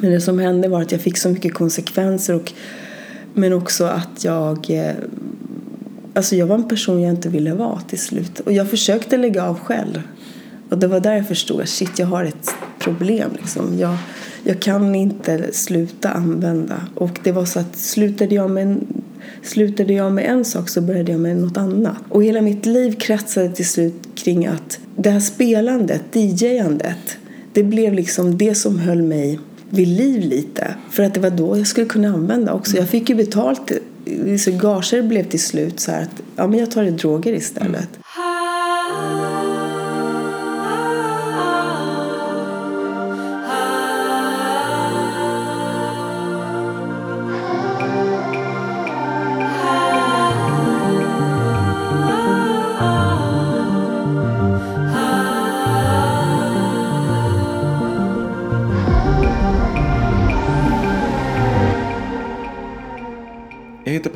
Men det som hände var att jag fick så mycket konsekvenser och men också att jag eh, Alltså jag var en person jag inte ville vara till slut. Och jag försökte lägga av själv. Och det var där jag förstod att shit, jag har ett problem. Liksom. Jag, jag kan inte sluta använda. Och det var så att slutade jag med en, slutade jag med en sak så började jag med något annat. Och hela mitt liv kretsade till slut kring att det här spelandet, DJ-andet, det blev liksom det som höll mig vid liv lite. För att det var då jag skulle kunna använda också. Jag fick ju betalt, så gager blev till slut så här att ja, men jag tar droger istället. Mm.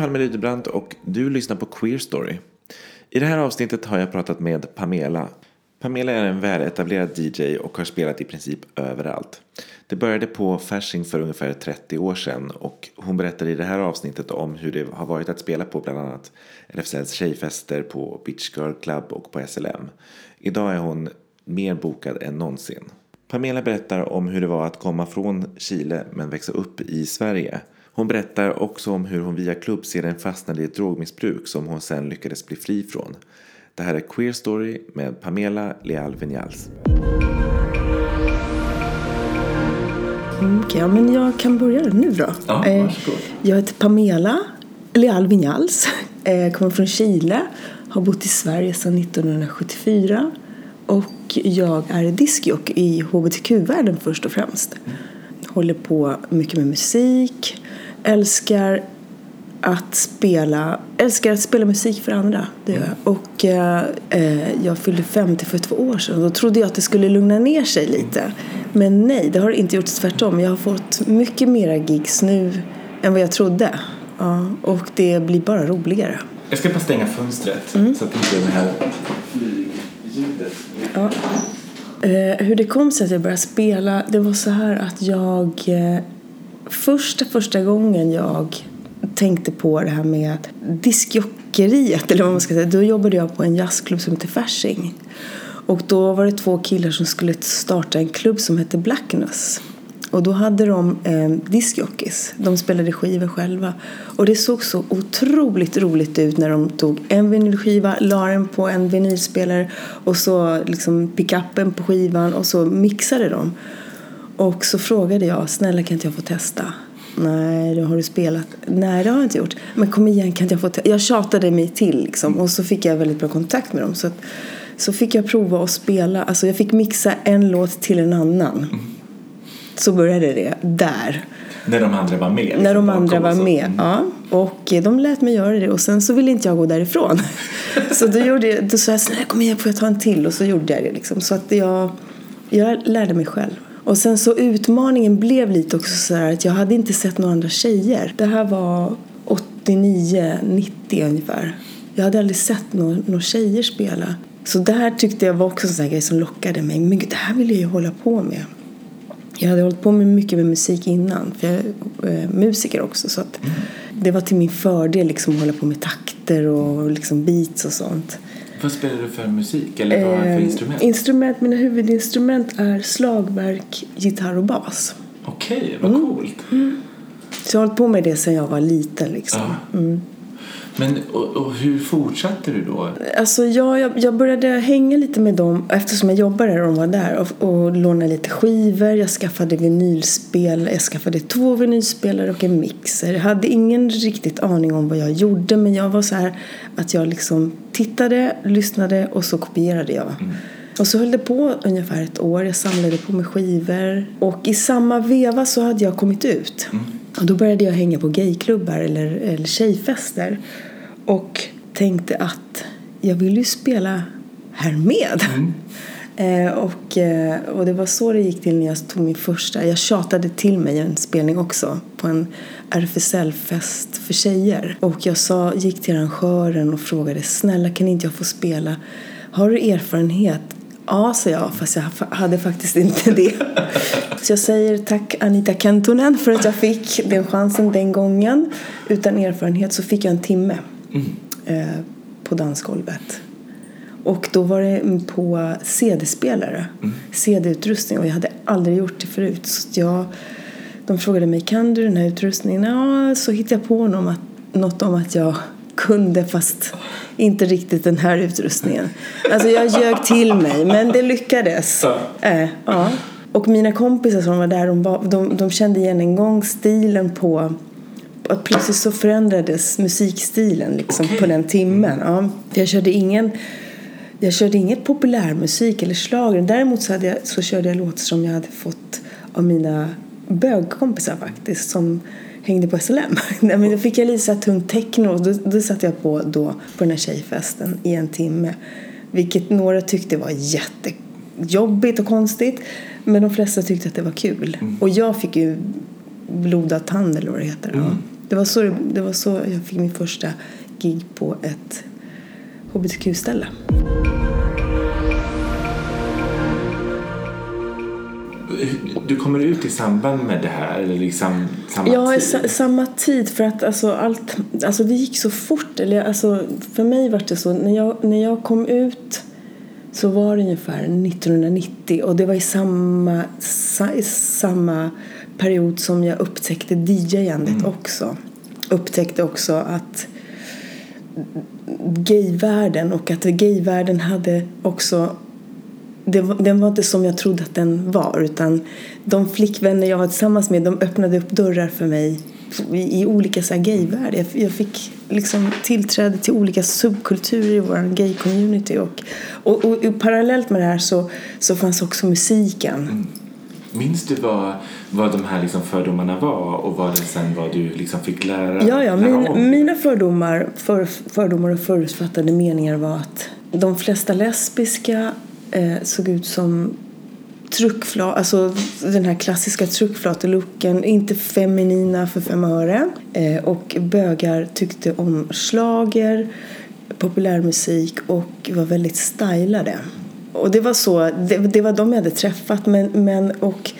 Palme Rydebrandt och du lyssnar på Queer Story. I det här avsnittet har jag pratat med Pamela. Pamela är en väletablerad DJ och har spelat i princip överallt. Det började på Fasching för ungefär 30 år sedan och hon berättar i det här avsnittet om hur det har varit att spela på bland annat RFSLs tjejfester på Beach Girl Club och på SLM. Idag är hon mer bokad än någonsin. Pamela berättar om hur det var att komma från Chile men växa upp i Sverige. Hon berättar också om hur hon via klubbserien fastnade i ett drogmissbruk som hon sen lyckades bli fri från. Det här är Queer Story med Pamela Leal Vinyals. Mm, Okej, ja, men jag kan börja nu då. Ja, Eh, varsågod. jag heter Pamela Leal Vinyals. Eh, kommer från Chile. Har bott i Sverige sedan 1974. Och jag är diskjock i hbtq-världen först och främst. Håller på mycket med musik. Älskar att spela, älskar att spela musik för andra. Det gör jag. Och eh, eh, jag fyllde 50 för två år sedan. Då trodde jag att det skulle lugna ner sig lite. Men nej, det har det inte gjort. Tvärtom. Jag har fått mycket mera gigs nu än vad jag trodde. Ja, och det blir bara roligare. Jag ska bara stänga fönstret så att inte det här flygljudet... Ja. Eh, hur det kom sig att jag började spela, det var så här att jag... Eh, första, första gången jag tänkte på det här med diskjockeriet, eller vad man ska säga, då jobbade jag på en jazzklubb som heter Fasching. Och då var det två killar som skulle starta en klubb som hette Blackness. Och då hade de eh, diskjockeys. De spelade skivor själva. Och det såg så otroligt roligt ut när de tog en vinylskiva, la den på en vinylspelare och så liksom pickuppen på skivan och så mixade de. Och så frågade jag, snälla kan inte jag få testa? Nej, det har du spelat. Nej, det har jag inte gjort. Men kom igen, kan inte jag få testa? Jag tjatade mig till liksom. Och så fick jag väldigt bra kontakt med dem. Så, att, så fick jag prova att spela. Alltså jag fick mixa en låt till en annan. Så började det där. När de andra var med. liksom, När de andra var med. Ja. Och de lät mig göra det. Och sen så ville inte jag gå därifrån. så då, gjorde jag, då sa jag snälla kom igen får jag ta en till. Och så gjorde jag det liksom. Så att jag, jag lärde mig själv. Och sen så utmaningen blev lite också så här att jag hade inte sett några andra tjejer. Det här var 89, 90 ungefär. Jag hade aldrig sett några, några tjejer spela. Så här tyckte jag var också en sån grej som lockade mig. Men gud, det här vill jag ju hålla på med. Jag hade hållit på med mycket med musik innan, för jag är eh, musiker också. Så att det var till min fördel liksom, att hålla på med takter och liksom beats och sånt. Vad spelar du för musik? Eller vad det för Eh, instrument? instrument? Mina huvudinstrument är slagverk, gitarr och bas. Okej, vad Mm. coolt. Så jag har hållit på med det sedan jag var liten. Liksom. Ja. Men och, och hur fortsatte du då? Alltså jag, jag, jag började hänga lite med dem eftersom jag jobbade där och de var där och, och lånade lite skivor. Jag skaffade vinylspel, jag skaffade två vinylspelare och en mixer. Jag hade ingen riktigt aning om vad jag gjorde men jag var så här att jag liksom tittade, lyssnade och så kopierade jag. Och så höll det på ungefär ett år. Jag samlade på mig skivor. Och i samma veva så hade jag kommit ut. Och då började jag hänga på gayklubbar eller, eller tjejfester. Och tänkte att jag vill ju spela här med. Eh, och, eh, och det var så det gick till när jag tog min första. Jag tjatade till mig en spelning också på en RFSL-fest för tjejer. Och jag sa, gick till arrangören och frågade snälla kan inte jag få spela? Har du erfarenhet Ja, sa jag, fast jag hade faktiskt inte det. Så jag säger tack Anita Kentonen för att jag fick den chansen den gången. Utan erfarenhet så fick jag en timme eh, på dansgolvet. Och då var det på CD-spelare, CD-utrustning och jag hade aldrig gjort det förut. Så jag, de frågade mig, kan du den här utrustningen? Ja, så hittade jag på något om att jag kunde fast inte riktigt den här utrustningen. Alltså jag ljög till mig men det lyckades. Äh, ja. Och mina kompisar som var där de, var, de, de kände igen en gång stilen på att plötsligt så förändrades musikstilen liksom Okej. på den timmen. Ja. Jag körde ingen jag körde inget populärmusik eller schlager. Däremot så, hade jag, så körde jag låtar som jag hade fått av mina bögkompisar faktiskt som hängde på SLM. Nej, men då fick jag lite så här tung techno och då, då satte jag på då på den här tjejfesten i en timme. Vilket några tyckte var jättejobbigt och konstigt. Men de flesta tyckte att det var kul. Och jag fick ju blodad tand eller vad det heter. Ja. Det, var så, det var så jag fick min första gig på ett hbtq-ställe. Du kommer ut i samband med det här? Eller liksom samma Ja, tid? sa, samma tid. För att alltså, allt, alltså, det gick så fort. Eller, alltså, för mig var det så. När jag, när jag kom ut så var det ungefär 1990. Och det var i samma, sa, i samma period som jag upptäckte DJ-andet också. Upptäckte också att gayvärlden och att gayvärlden hade också var, den var inte som jag trodde att den var utan de flickvänner jag var tillsammans med de öppnade upp dörrar för mig i, olika så här gayvärld. Jag, jag fick liksom tillträde till olika subkulturer i vår gay-community och, och, och, och parallellt med det här så, så fanns också musiken. Minns du vad, vad de här liksom fördomarna var och vad det sen var du liksom fick lära, Ja, ja. lära Min, om? mina fördomar, för, fördomar och förutfattade meningar var att de flesta lesbiska eh, såg ut som truckflat, alltså den här klassiska truckflatelooken, inte feminina för fem öre. Eh, och bögar tyckte om slager, populärmusik och var väldigt stylade. Och det var så, det, det var de jag hade träffat men, men och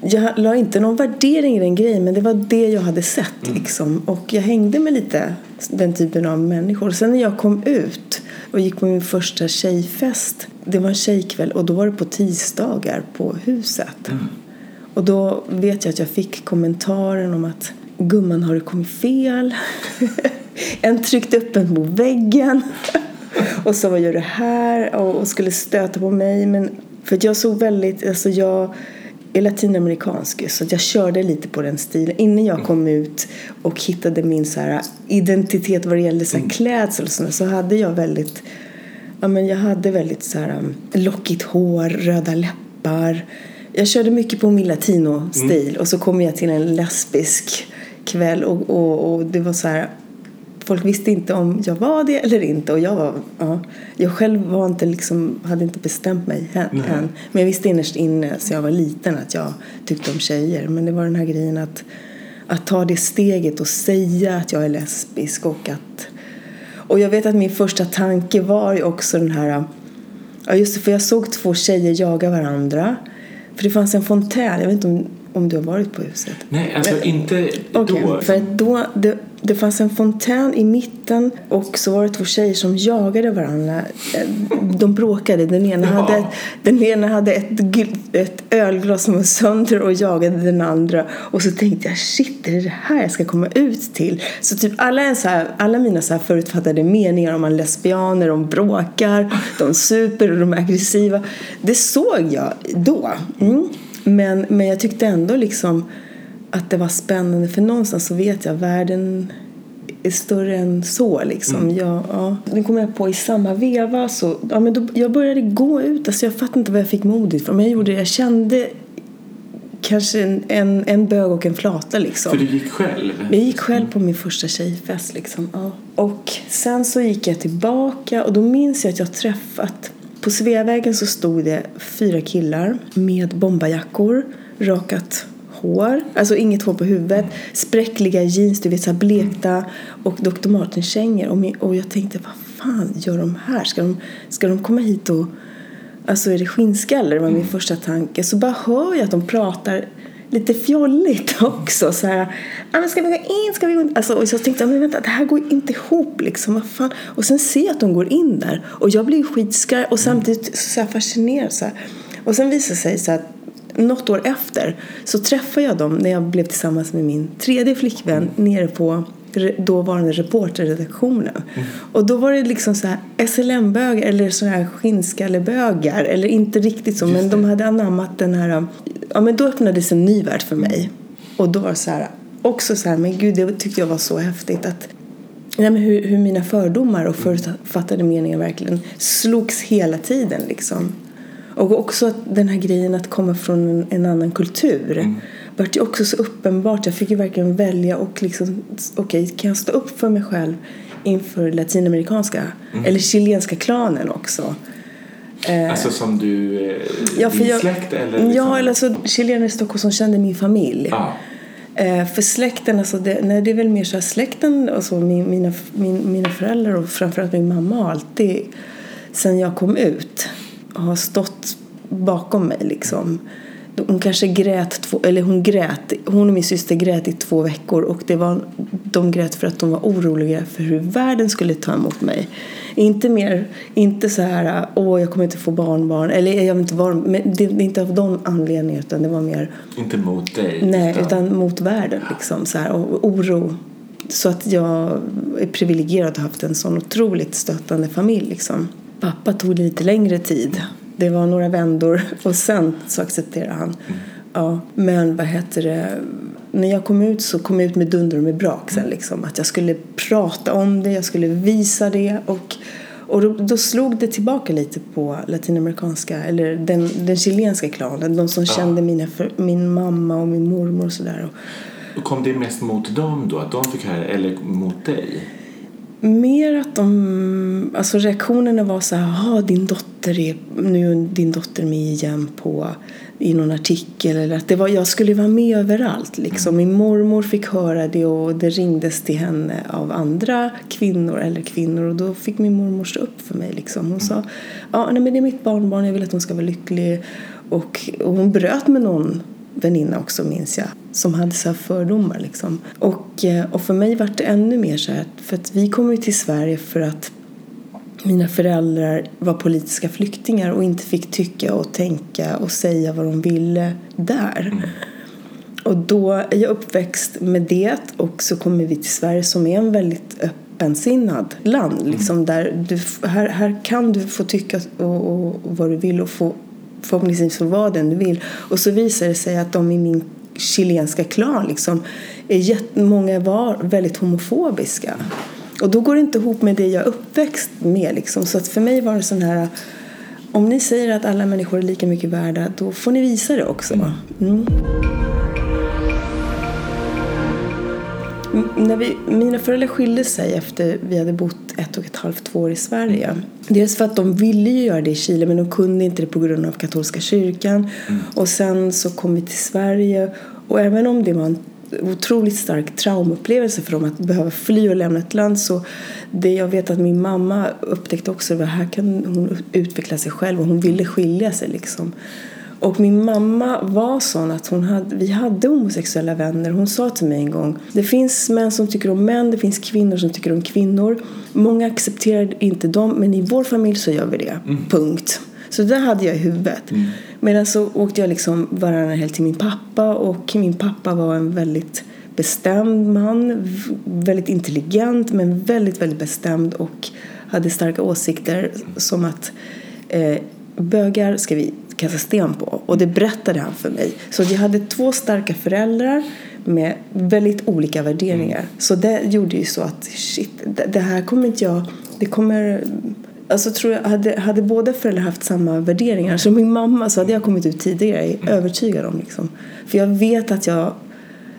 jag la inte någon värdering i den grejen men det var det jag hade sett liksom. Och jag hängde med lite den typen av människor. Sen när jag kom ut och gick på min första tjejfest. Det var en tjejkväll och då var det på tisdagar på huset. Och då vet jag att jag fick kommentaren om att gumman har du kommit fel? en tryckte upp en på väggen. och sa vad gör du här? Och, och skulle stöta på mig. Men för jag såg väldigt, alltså jag är latinamerikansk så jag körde lite på den stilen. Innan jag kom ut och hittade min så här identitet vad det gällde så här klädsel och sånt, så hade jag väldigt Ja, men jag hade väldigt så här um, lockigt hår, röda läppar. Jag körde mycket på min latino-stil och så kom jag till en lesbisk kväll och, och, och det var så här Folk visste inte om jag var det eller inte och jag var, ja, jag själv var inte liksom, hade inte bestämt mig än, än. Men jag visste innerst inne så jag var liten att jag tyckte om tjejer. Men det var den här grejen att, att ta det steget och säga att jag är lesbisk och att och jag vet att min första tanke var ju också den här Ja just det, för jag såg två tjejer jaga varandra. För det fanns en fontän, jag vet inte om, om du har varit på huset? Nej, alltså inte då. för att då, det, det fanns en fontän i mitten och så var det två tjejer som jagade varandra. Eh, De bråkade. Den ena hade, den ena hade ett, ett ölglas som var sönder och jagade den andra. Och så tänkte jag, shit, är det det här jag ska komma ut till? Så typ alla, så här, alla mina så här förutfattade meningar om man lesbianer, de bråkar, de super och de är aggressiva. Det såg jag då. Mm. Men, men jag tyckte ändå liksom att det var spännande för någonstans så vet jag världen är större än så liksom. Jag, ja. Nu kommer jag på i samma veva så, ja men då, jag började gå ut, alltså jag fattar inte vad jag fick mod ifrån men jag gjorde det, jag kände kanske en, en, en bög och en flata liksom. För du gick själv? Jag gick själv på min första tjejfest. Liksom. Ja. Och sen så gick jag tillbaka och då minns jag att jag träffat... På Sveavägen så stod det fyra killar med bombajackor, rakat hår, alltså inget hår på huvudet, spräckliga jeans, du vet så blekta och Dr. Martens-kängor. Och, och jag tänkte, vad fan gör de här? Ska de, ska de komma hit och Alltså är det skinnskalle? Det var min första tanke. Så bara hör jag att de pratar lite fjolligt också. Så här, ah, men ska vi gå in? Ska vi gå in? Alltså, och så tänkte jag, men vänta, det här går inte ihop liksom. Vad fan? Och sen ser jag att de går in där. Och jag blir skitskraj och samtidigt så här fascinerad. Så här. Och sen visar det sig så att något år efter så träffade jag dem när jag blev tillsammans med min tredje flickvän nere på dåvarande reporterredaktionen. Och då var det liksom så här SLM-bögar eller så här skinnskallebögar. Eller inte riktigt så, men de hade anammat den här... Ja, men då öppnades en ny värld för mig. Och då var det så här, också så här, men gud, det tyckte jag var så häftigt att Nej, men hur, hur mina fördomar och förutfattade meningar verkligen slogs hela tiden. Liksom. Och också den här grejen att komma från en, en annan kultur mm. vart ju också så uppenbart. Jag fick ju verkligen välja och liksom, okej, okay, kan jag stå upp för mig själv inför latinamerikanska mm. eller chilenska klanen också? Alltså som du, eh, ja, din jag, släkt eller? Liksom? Ja, eller alltså chilenare i Stockholm som kände min familj. Ah. Eh, för släkten, alltså det, nej, det är väl mer så här släkten, alltså min, mina, min, mina föräldrar och framförallt min mamma har alltid, sen jag kom ut, har stått bakom mig liksom. Hon kanske grät, två, eller hon grät, hon och min syster grät i två veckor och det var, de grät för att de var oroliga för hur världen skulle ta emot mig. Inte mer, inte så här, åh jag kommer inte få barnbarn, eller jag vill inte vara, men det är inte av de anledningarna utan det var mer Inte mot dig? Nej, utan, utan mot världen liksom så här, och oro. Så att jag är privilegierad att ha haft en sån otroligt stöttande familj liksom. Pappa tog lite längre tid. Det var några vändor och sen så accepterade han. Mm. Ja, men vad heter det? När jag kom ut så kom jag ut med dunder och med brak sen liksom. Att jag skulle prata om det, jag skulle visa det och och då, då slog det tillbaka lite på latinamerikanska, eller den, den chilenska klanen. De som Ja. kände mina, min mamma och min mormor och sådär. Kom det mest mot dem då? Att de fick höra eller mot dig? Mer att de, alltså reaktionerna var så här, "Jaha, din dotter är, nu är din dotter med igen på, i någon artikel. Eller att det var, jag skulle vara med överallt liksom. Min mormor fick höra det och det ringdes till henne av andra kvinnor eller kvinnor och då fick min mormor stå upp för mig liksom. Hon sa, ja nej, men det är mitt barnbarn, jag vill att hon ska vara lycklig. Och, och hon bröt med någon väninna också minns jag som hade så här fördomar liksom. Och, eh, och för mig var det ännu mer så här för att vi kom ju till Sverige för att mina föräldrar var politiska flyktingar och inte fick tycka och tänka och säga vad de ville där. Och då är jag uppväxt med det och så kommer vi till Sverige som är en väldigt öppensinnad land. Liksom, där du, här, här kan du få tycka och, och, och vad du vill och få förhoppningsvis få vara den du vill. Och så visar det sig att de i min chilenska klan liksom, är många var väldigt homofobiska. Och då går det inte ihop med det jag är uppväxt med. Liksom. Så att för mig var det sån här om ni säger att alla människor är lika mycket värda då får ni visa det också. Mm. När vi, mina föräldrar skilde sig efter vi hade bott ett och ett halvt, två år i Sverige. Dels för att de ville ju göra det i Chile men de kunde inte det på grund av katolska kyrkan. Och sen så kom vi till Sverige och även om det var en otroligt stark traumaupplevelse för dem att behöva fly och lämna ett land så det jag vet att min mamma upptäckte också var här kan hon utveckla sig själv och hon ville skilja sig liksom. Och min mamma var sån att hon hade, vi hade homosexuella vänner. Hon sa till mig en gång, det finns män som tycker om män, det finns kvinnor som tycker om kvinnor. Många accepterar inte dem, men i vår familj så gör vi det. Punkt. Så det hade jag i huvudet. Medan så åkte jag liksom varannan helg till min pappa och min pappa var en väldigt bestämd man, väldigt intelligent men väldigt, väldigt bestämd och hade starka åsikter som att eh, bögar ska vi kasta sten på. Och det berättade han för mig. Så jag hade två starka föräldrar med väldigt olika värderingar. Så det gjorde ju så att shit, det, här kommer inte jag... Det kommer... Alltså tror jag, hade, hade båda föräldrar haft samma värderingar som min mamma så hade jag kommit ut tidigare, jag är övertygad om. Liksom. För jag vet att jag,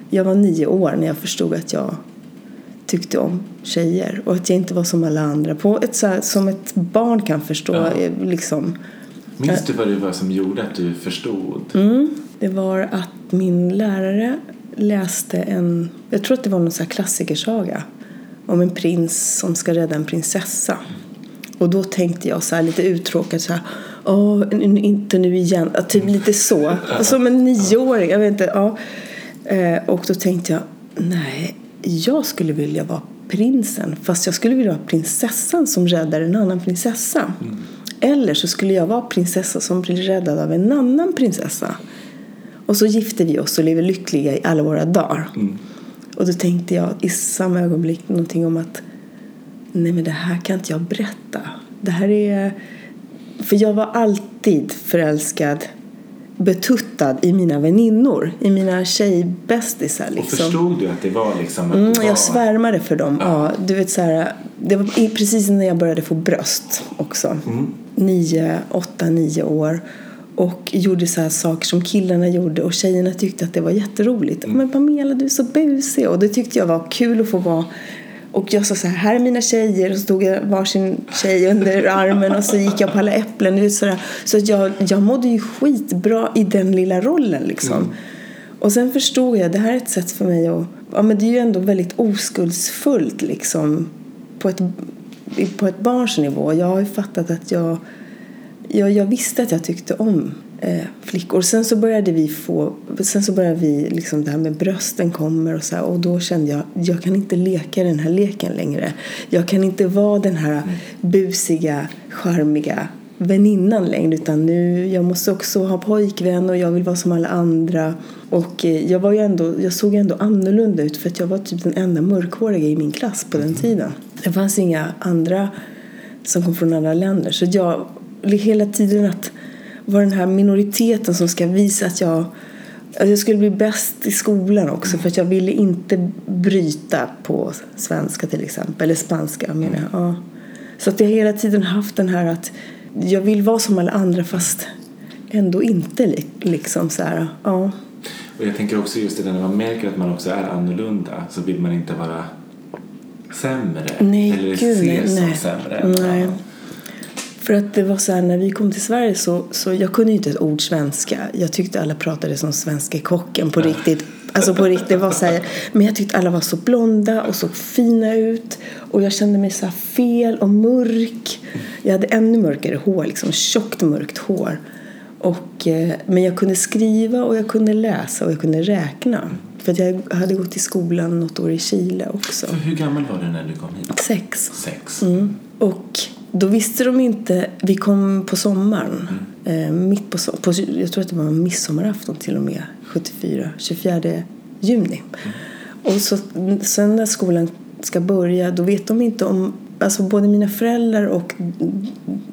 jag var nio år när jag förstod att jag tyckte om tjejer och att jag inte var som alla andra. På ett, så här, som ett barn kan förstå. Ja. eh, Liksom. Minns du vad det var som gjorde att du förstod? Mm. Det var att min lärare läste en, jag tror att det var någon så klassikersaga om en prins som ska rädda en prinsessa. Och då tänkte jag så här lite uttråkad så här, Åh, inte nu igen. Typ lite så. Som en nioåring. Jag vet inte. Ja. Eh, och då tänkte jag, nej, jag skulle vilja vara prinsen. Fast jag skulle vilja vara prinsessan som räddar en annan prinsessa. Eller så skulle jag vara prinsessa som blir räddad av en annan prinsessa. Och så gifte vi oss och lever lyckliga i alla våra dagar. Och då tänkte jag i samma ögonblick någonting om att nej men det här kan inte jag berätta. Det här är... För jag var alltid förälskad, betuttad i mina väninnor, i mina tjejbästisar Och liksom. förstod du att det var liksom att Mm, var... jag svärmade för dem. Ja. du vet, så här, det var precis när jag började få bröst också. Nio, åtta, nio år. Och gjorde så här saker som killarna gjorde och tjejerna tyckte att det var jätteroligt. Men Pamela, du är så busig. Och det tyckte jag var kul att få vara. Och jag sa så här, här är mina tjejer. Och så tog jag varsin tjej under armen och så gick jag på alla äpplen. Så där. så att jag, jag mådde ju skitbra i den lilla rollen liksom. Och sen förstod jag, det här är ett sätt för mig att... Ja, men det är ju ändå väldigt oskuldsfullt liksom. På ett, på ett barns nivå. Jag har ju fattat att jag... Jag, jag visste att jag tyckte om eh, flickor. Sen så började vi få... Sen så började vi liksom det här med brösten kommer och så här, Och då kände jag, jag kan inte leka den här leken längre. Jag kan inte vara den här busiga, charmiga väninnan längre utan nu, jag måste också ha pojkvän och jag vill vara som alla andra. Och eh, jag var ju ändå, jag såg ändå annorlunda ut för att jag var typ den enda mörkhåriga i min klass på den tiden. Det fanns inga andra som kom från andra länder. Så jag, hela tiden att vara den här minoriteten som ska visa att jag att jag skulle bli bäst i skolan också för att jag ville inte bryta på svenska till exempel, eller spanska menar jag. Ja. Så att jag hela tiden haft den här att jag vill vara som alla andra fast ändå inte li- liksom så här. Ja. Och jag tänker också just det när man märker att man också är annorlunda så vill man inte vara sämre. Nej, eller gud, ses nej, som nej. sämre. Nej. För att det var så här, när vi kom till Sverige så, så jag kunde ju inte ett ord svenska. Jag tyckte alla pratade som svenska kocken på riktigt. Alltså på riktigt, det var så här, men jag tyckte alla var så blonda och så fina ut. Och jag kände mig så fel och mörk. Jag hade ännu mörkare hår, liksom tjockt mörkt hår. Och, eh, men jag kunde skriva och jag kunde läsa och jag kunde räkna. För jag hade gått i skolan något år i Chile också. För hur gammal var du när du kom hit? Sex. Sex. Mm. Och då visste de inte, vi kom på sommaren, eh, mitt på, på, jag tror att det var midsommarafton till och med, 74, 24 juni. Och så, sen när skolan ska börja, då vet de inte om, alltså både mina föräldrar och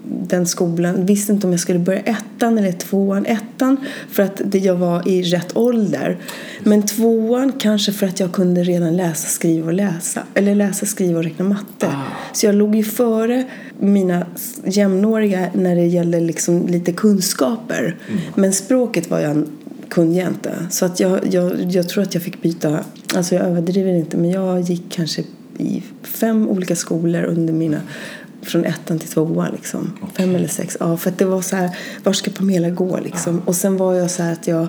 den skolan visste inte om jag skulle börja ettan eller tvåan. Ettan för att jag var i rätt ålder. Men tvåan kanske för att jag kunde redan läsa, skriva och läsa. Eller läsa, skriva och räkna matte. Så jag låg ju före mina jämnåriga när det gällde liksom lite kunskaper. Men språket var jag kunde jag inte. Så att jag, jag, jag tror att jag fick byta, alltså jag överdriver inte, men jag gick kanske i fem olika skolor under mina från ettan till tvåan liksom. Fem eller sex. Ja, för att det var så här, var ska Pamela gå liksom? Och sen var jag så här att jag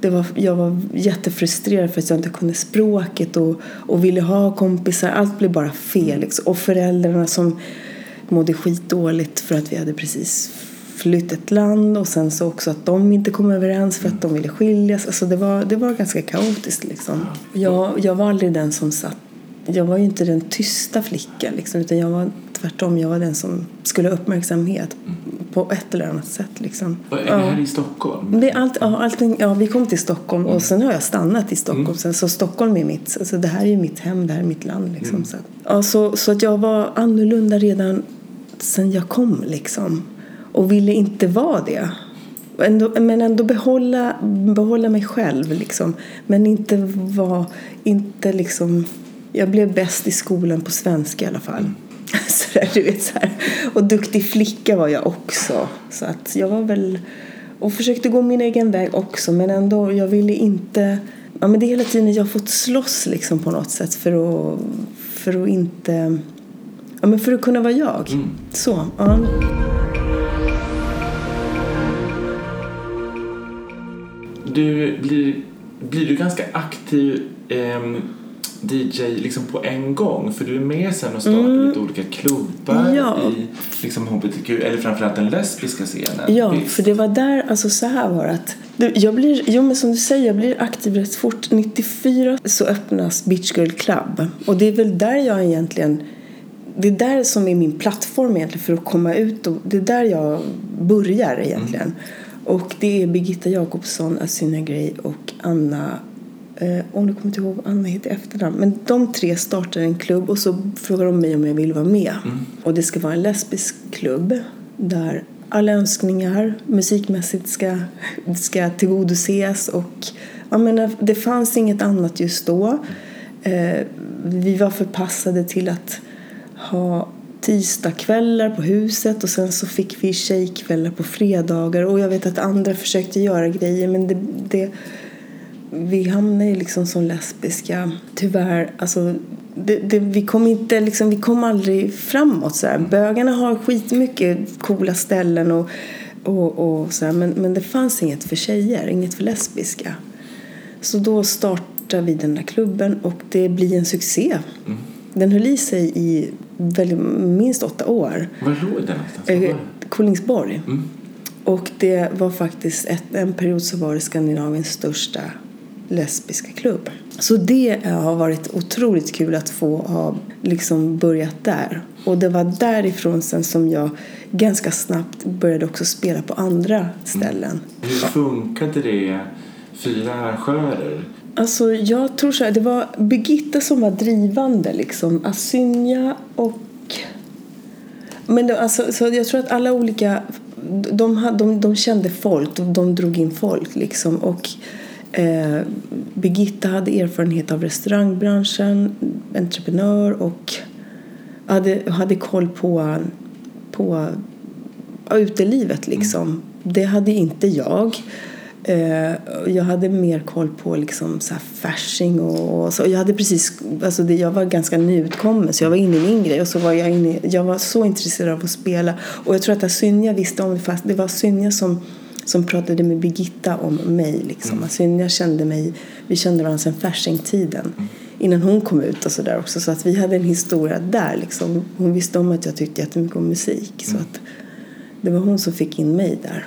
det var, jag var jättefrustrerad för att jag inte kunde språket och, och ville ha kompisar. Allt blev bara fel. Liksom. Och föräldrarna som mådde skitdåligt för att vi hade precis flytt ett land och sen så också att de inte kom överens för att de ville skiljas. Alltså det var, det var ganska kaotiskt liksom. Jag, jag var aldrig den som satt jag var ju inte den tysta flickan liksom, utan jag var tvärtom, jag var den som skulle ha uppmärksamhet på ett eller annat sätt liksom. Är det här i Stockholm? Det är allt, ja, allting, ja, vi kom till Stockholm och sen har jag stannat i Stockholm. Sen, så Stockholm är mitt, alltså det här är mitt hem, det här är mitt land. Liksom, så, att, ja, så, så att jag var annorlunda redan sen jag kom liksom. Och ville inte vara det. Ändå, men ändå behålla, behålla mig själv liksom. Men inte vara, inte liksom, jag blev bäst i skolan på svenska i alla fall. Så där, du vet, så här. Och duktig flicka var jag också. Så att jag var väl... Och försökte gå min egen väg också. Men ändå, jag ville inte... Ja, men det är hela tiden jag har fått slåss liksom på något sätt för att, för att inte... Ja, men för att kunna vara jag. Så, ja. Du blir, blir du ganska aktiv ehm, DJ liksom på en gång? För du är med sen och startar lite olika klubbar Mm. Ja. i liksom HBTQ, eller framförallt den lesbiska scenen. Ja, Visst. för det var där, alltså så här var det att jag blir, jo men som du säger, jag blir aktiv rätt fort. 94 så öppnas Beach Girl Club. Och det är väl där jag egentligen, det är där som är min plattform egentligen för att komma ut och det är där jag börjar egentligen. Och det är Birgitta Jakobsson, Asynja Gray och Anna om du kommer inte ihåg vad Anna heter efternamn. Men de tre startar en klubb och så frågar de mig om jag vill vara med. Och det ska vara en lesbisk klubb där alla önskningar musikmässigt ska, ska tillgodoses. Och, jag menar, det fanns inget annat just då. Eh, vi var förpassade till att ha tisdagskvällar på huset och sen så fick vi tjejkvällar på fredagar och jag vet att andra försökte göra grejer men det, det vi hamnade ju liksom som lesbiska tyvärr alltså det, det, vi kom inte liksom, vi kom aldrig framåt så här. Bögarna har skitmycket coola ställen och, och, och så här, men, men det fanns inget för tjejer, inget för lesbiska. Så då startade vi den där klubben och det blir en succé. Den höll i sig i väldigt, minst åtta år. Var låg den någonstans? Eh? Kolingsborg. Mm. Och det var faktiskt ett, en period så var det Skandinaviens största lesbiska klubb. Så det har varit otroligt kul att få ha liksom börjat där. Och det var därifrån sen som jag ganska snabbt började också spela på andra ställen. Hur funkade det? Fyra arrangörer? Alltså jag tror så här, det var Birgitta som var drivande liksom. Asynja och... Men det, alltså, så jag tror att alla olika... De, de, de kände folk, de, de drog in folk liksom. Och eh, Birgitta hade erfarenhet av restaurangbranschen, entreprenör och hade, hade koll på, på utelivet liksom. Det hade inte jag. Eh, Jag hade mer koll på liksom så här fashing och, och så. Jag hade precis, alltså det, jag var ganska nyutkommen så jag var inne i min grej och så var jag inne, jag var så intresserad av att spela och jag tror att Asynja visste om det fast det var Asynja som som pratade med Birgitta om mig liksom. Asynja kände mig, vi kände varandra sedan Fasching-tiden innan hon kom ut och sådär också så att vi hade en historia där liksom. Hon visste om att jag tyckte jättemycket om musik så att det var hon som fick in mig där.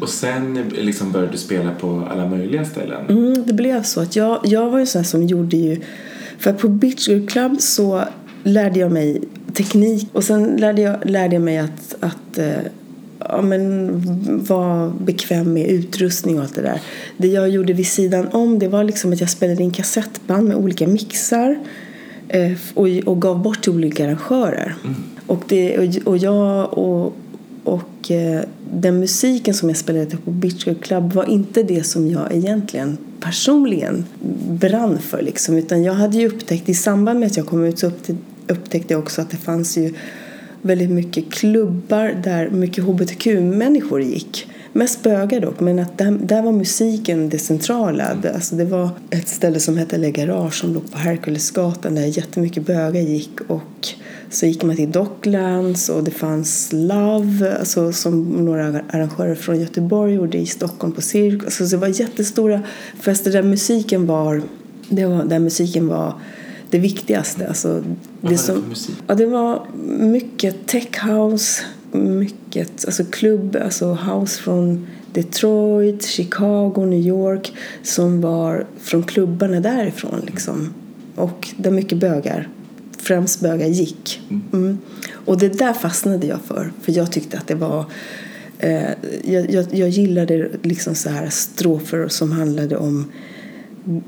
Och sen liksom började du spela på alla möjliga ställen? Mm, det blev så att jag, jag var ju sån som gjorde ju för på Beach Girl Club så lärde jag mig teknik och sen lärde jag, lärde jag mig att, att eh, ja, men, vara bekväm med utrustning och allt det där. Det jag gjorde vid sidan om det var liksom att jag spelade in kassettband med olika mixar eh, och, och gav bort till olika arrangörer. Och, det, och, och jag och, och eh, den musiken som jag spelade på Beach Girl Club var inte det som jag egentligen personligen brann för. Liksom. Utan jag hade ju upptäckt, i samband med att jag kom ut så upptäckte jag också att det fanns ju väldigt mycket klubbar där mycket hbtq-människor gick. Mest bögar dock, men att där, där var musiken det centrala. Det, alltså det var ett ställe som hette Le Garage som låg på Herkulesgatan där jättemycket bögar gick. Och så gick man till Docklands och det fanns Love alltså som några arrangörer från Göteborg gjorde i Stockholm på Cirkus. Alltså det var jättestora fester där musiken var, det var, där musiken var det viktigaste. Alltså Vad var det, det som, för musik? Ja, det var mycket tech house, mycket alltså klubb, alltså house från Detroit, Chicago, New York som var från klubbarna därifrån liksom. Och där mycket bögar, främst bögar, gick. Mm. Och det där fastnade jag för, för jag tyckte att det var eh, jag, jag, jag gillade liksom så här strofer som handlade om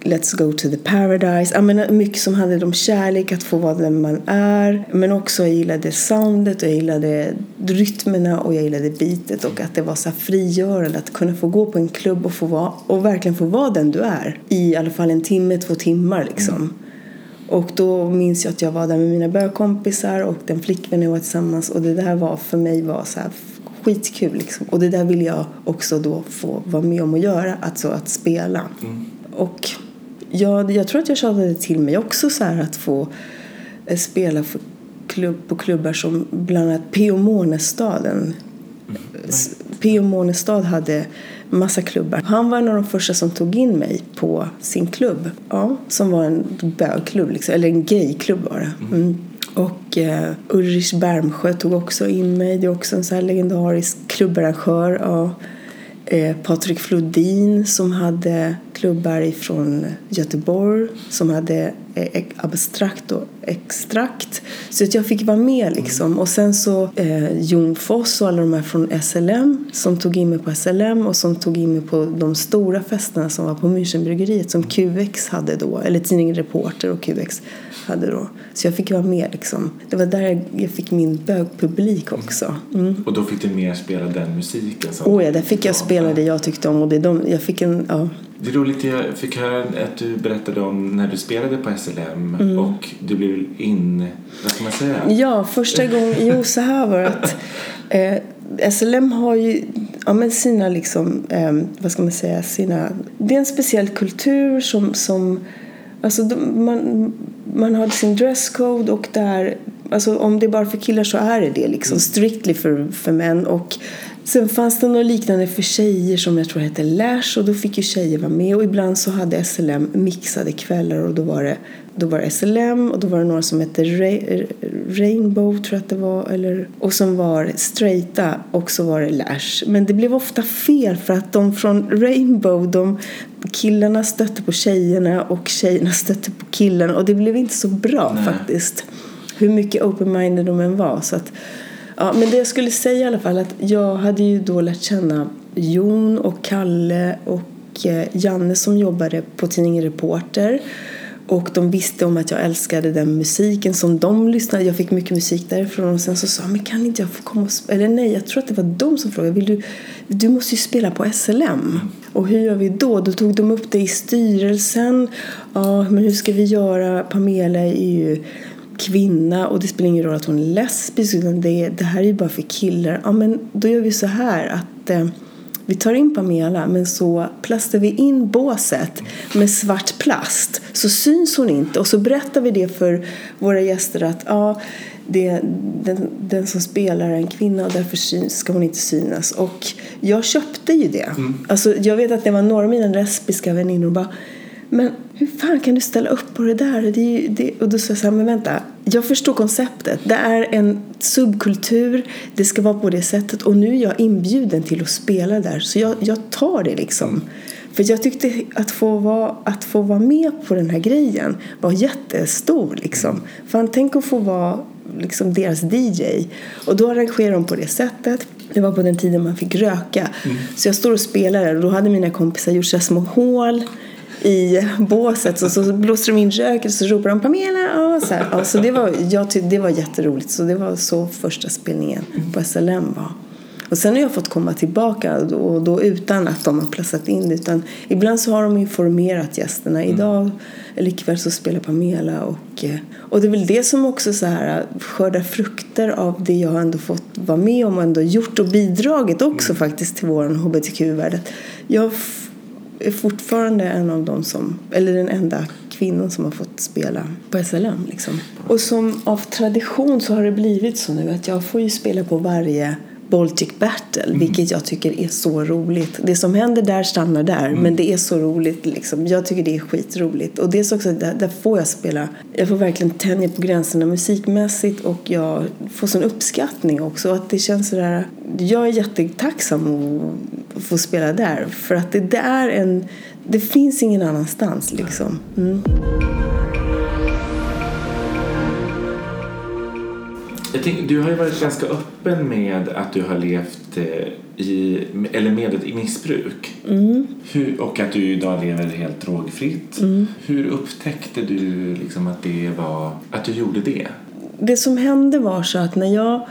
Let's go to the paradise. Jag menar, eh, mycket som handlade om kärlek, att få vara den man är. Men också jag gillade soundet jag gillade rytmerna och jag gillade bitet och att det var så frigörande att kunna få gå på en klubb och, få vara, och verkligen få vara den du är. I alla fall en timme, två timmar liksom. Mm. Och då minns jag att jag var där med mina bögkompisar och den flickvän jag var tillsammans och det där var för mig var så här skitkul liksom. Och det där vill jag också då få vara med om att göra, alltså att spela. Mm. Och jag, jag tror att jag tjatade till mig också så att få eh, spela för klubb, på klubbar som bland annat P.O. Månestaden. S- P.O. Månestad hade massa klubbar. Han var en av de första som tog in mig på sin klubb. Ja, som var en bögklubb, liksom. eller en gayklubb var det. Mm. Och eh, Ulrich Bermsjö tog också in mig. Det är också en så här legendarisk klubbarrangör. Ja. Eh, Patrik Flodin som hade klubbar ifrån Göteborg som hade eh, abstrakt och extrakt. Så att jag fick vara med liksom. Och sen så eh, Jon Foss och alla de här från SLM som tog in mig på SLM och som tog in mig på de stora festerna som var på Münchenbryggeriet som QX hade då, eller tidningen Reporter och QX hade då. Så jag fick vara med liksom. Det var där jag fick min bögpublik också. Mm. Och då fick du mer spela den musiken? Som oh ja, där fick jag spela det jag tyckte om och det de, jag fick en, ja. Det är roligt, jag fick höra att du berättade om när du spelade på SLM mm. och du blev in, vad ska man säga? Ja, första gången, jo så här var det att eh, SLM har ju ja, men sina liksom, eh, vad ska man säga, sina, det är en speciell kultur som, som alltså de, man, man har sin dresscode och där, alltså om det är bara för killar så är det det liksom, strictly för, för män. Och Sen fanns det något liknande för tjejer som jag tror hette Lash och då fick ju tjejer vara med och ibland så hade SLM mixade kvällar och då var det, då var det SLM och då var det några som hette Rainbow tror jag att det var eller, och som var straighta och så var det Lash. Men det blev ofta fel för att de från Rainbow, de killarna stötte på tjejerna och tjejerna stötte på killarna och det blev inte så bra Nej. faktiskt. Hur mycket open-minded de än var. Så att, Ja, men det jag skulle säga i alla fall att jag hade ju då lärt känna Jon och Kalle och eh, Janne som jobbade på tidningen Reporter. Och de visste om att jag älskade den musiken som de lyssnade. Jag fick mycket musik därifrån och sen så sa men kan inte jag få komma och Eller nej, jag tror att det var de som frågade. Vill du, du måste ju spela på SLM. Och hur gör vi då? Då tog de upp det i styrelsen. Ja, men hur ska vi göra? Pamela är ju kvinna och det spelar ingen roll att hon är lesbisk utan det, det här är ju bara för killar. Ja men då gör vi så här att eh, vi tar in Pamela men så plastar vi in båset med svart plast så syns hon inte och så berättar vi det för våra gäster att ja, det, den, den som spelar är en kvinna och därför syns, ska hon inte synas. Och jag köpte ju det. Mm. Alltså, jag vet att det var några av mina lesbiska väninnor bara men hur fan kan du ställa upp på det där? Det ju, det, och då sa jag så här, men vänta, jag förstår konceptet. Det är en subkultur, det ska vara på det sättet och nu är jag inbjuden till att spela där så jag, jag tar det liksom. För jag tyckte att få, vara, att få vara med på den här grejen var jättestor liksom. Fan, tänk att få vara liksom deras DJ. Och då arrangerade de på det sättet. Det var på den tiden man fick röka. Mm. Så jag står och spelar där och då hade mina kompisar gjort så små hål i båset så, så blåste de in röken och så ropade de Pamela. Och så här. Ja, så det, var, jag tyckte, det var jätteroligt. Så det var så första spelningen på SLM var. Och sen har jag fått komma tillbaka och då utan att de har placerat in det. Utan ibland så har de informerat gästerna. Mm. Idag eller ikväll så spelar Pamela och, eh, och det är väl det som också så här skördar frukter av det jag ändå fått vara med om och ändå gjort och bidragit också mm. faktiskt till vår hbtq-värld. Jag är fortfarande en av de som, eller den enda kvinnan som har fått spela på SLM. Liksom. Och som av tradition så har det blivit så nu att jag får ju spela på varje Baltic Battle, mm. vilket jag tycker är så roligt. Det som händer där stannar där, mm. men det är så roligt. Liksom. Jag tycker det är skitroligt. Och det är också, där, där får jag spela, jag får verkligen tänja på gränserna musikmässigt och jag får sån uppskattning också. Att det känns sådär, jag är jättetacksam att få spela där, för att det, det är en, det finns ingen annanstans liksom. Mm. Jag tänker, du har ju varit ganska öppen med att du har levt eh, i, eller med ett missbruk. Mm. Hur, och att du idag lever helt drogfritt. Mm. Hur upptäckte du liksom att, det var, att du gjorde det? Det som hände var så att när jag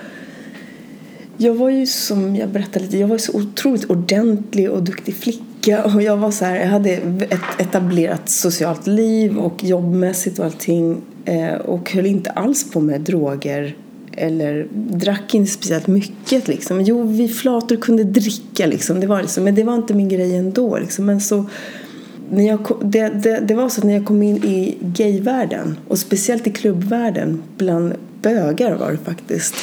jag var ju som jag berättade lite, jag var så otroligt ordentlig och duktig flicka och jag var så här, jag hade ett etablerat socialt liv och jobbmässigt och allting eh, och höll inte alls på med droger eller drack inte speciellt mycket. Liksom. Jo, vi flator kunde dricka, liksom. det var liksom, men det var inte min grej ändå. Liksom. Men så, när jag kom, det, det, det, var så att när jag kom in i gayvärlden och speciellt i klubbvärlden bland bögar var det faktiskt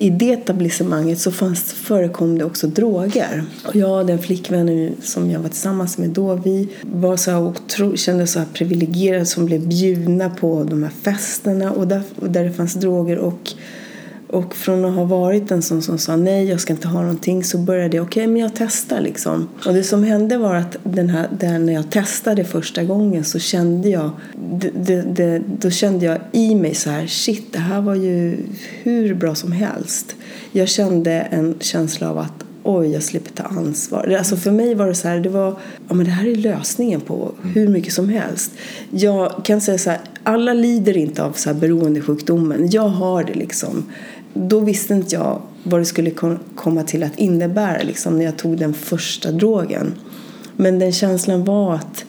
i det etablissemanget så fanns, förekom det också droger. Och jag och den flickvännen som jag var tillsammans med då, vi var så här otro, kände så här privilegierade som blev bjudna på de här festerna och där, och där det fanns droger. och och från att ha varit en sån som sa nej, jag ska inte ha någonting så började jag, okej, okay, men jag testar liksom. Och det som hände var att den här, där när jag testade första gången så kände jag, det, det, det, då kände jag i mig så här, shit, det här var ju hur bra som helst. Jag kände en känsla av att oj, jag slipper ta ansvar. Alltså för mig var det så här, det var, ja men det här är lösningen på hur mycket som helst. Jag kan säga så här, alla lider inte av så här beroendesjukdomen. Jag har det liksom då visste inte jag vad det skulle komma till att innebära liksom, när jag tog den första drogen. Men den känslan var att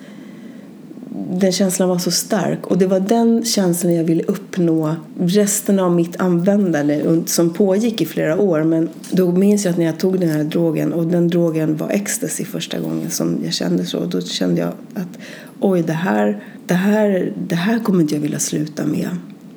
den känslan var så stark och det var den känslan jag ville uppnå resten av mitt användande som pågick i flera år. Men då minns jag att när jag tog den här drogen och den drogen var ecstasy första gången som jag kände så. Då kände jag att oj, det här, det här, det här kommer inte jag vilja sluta med.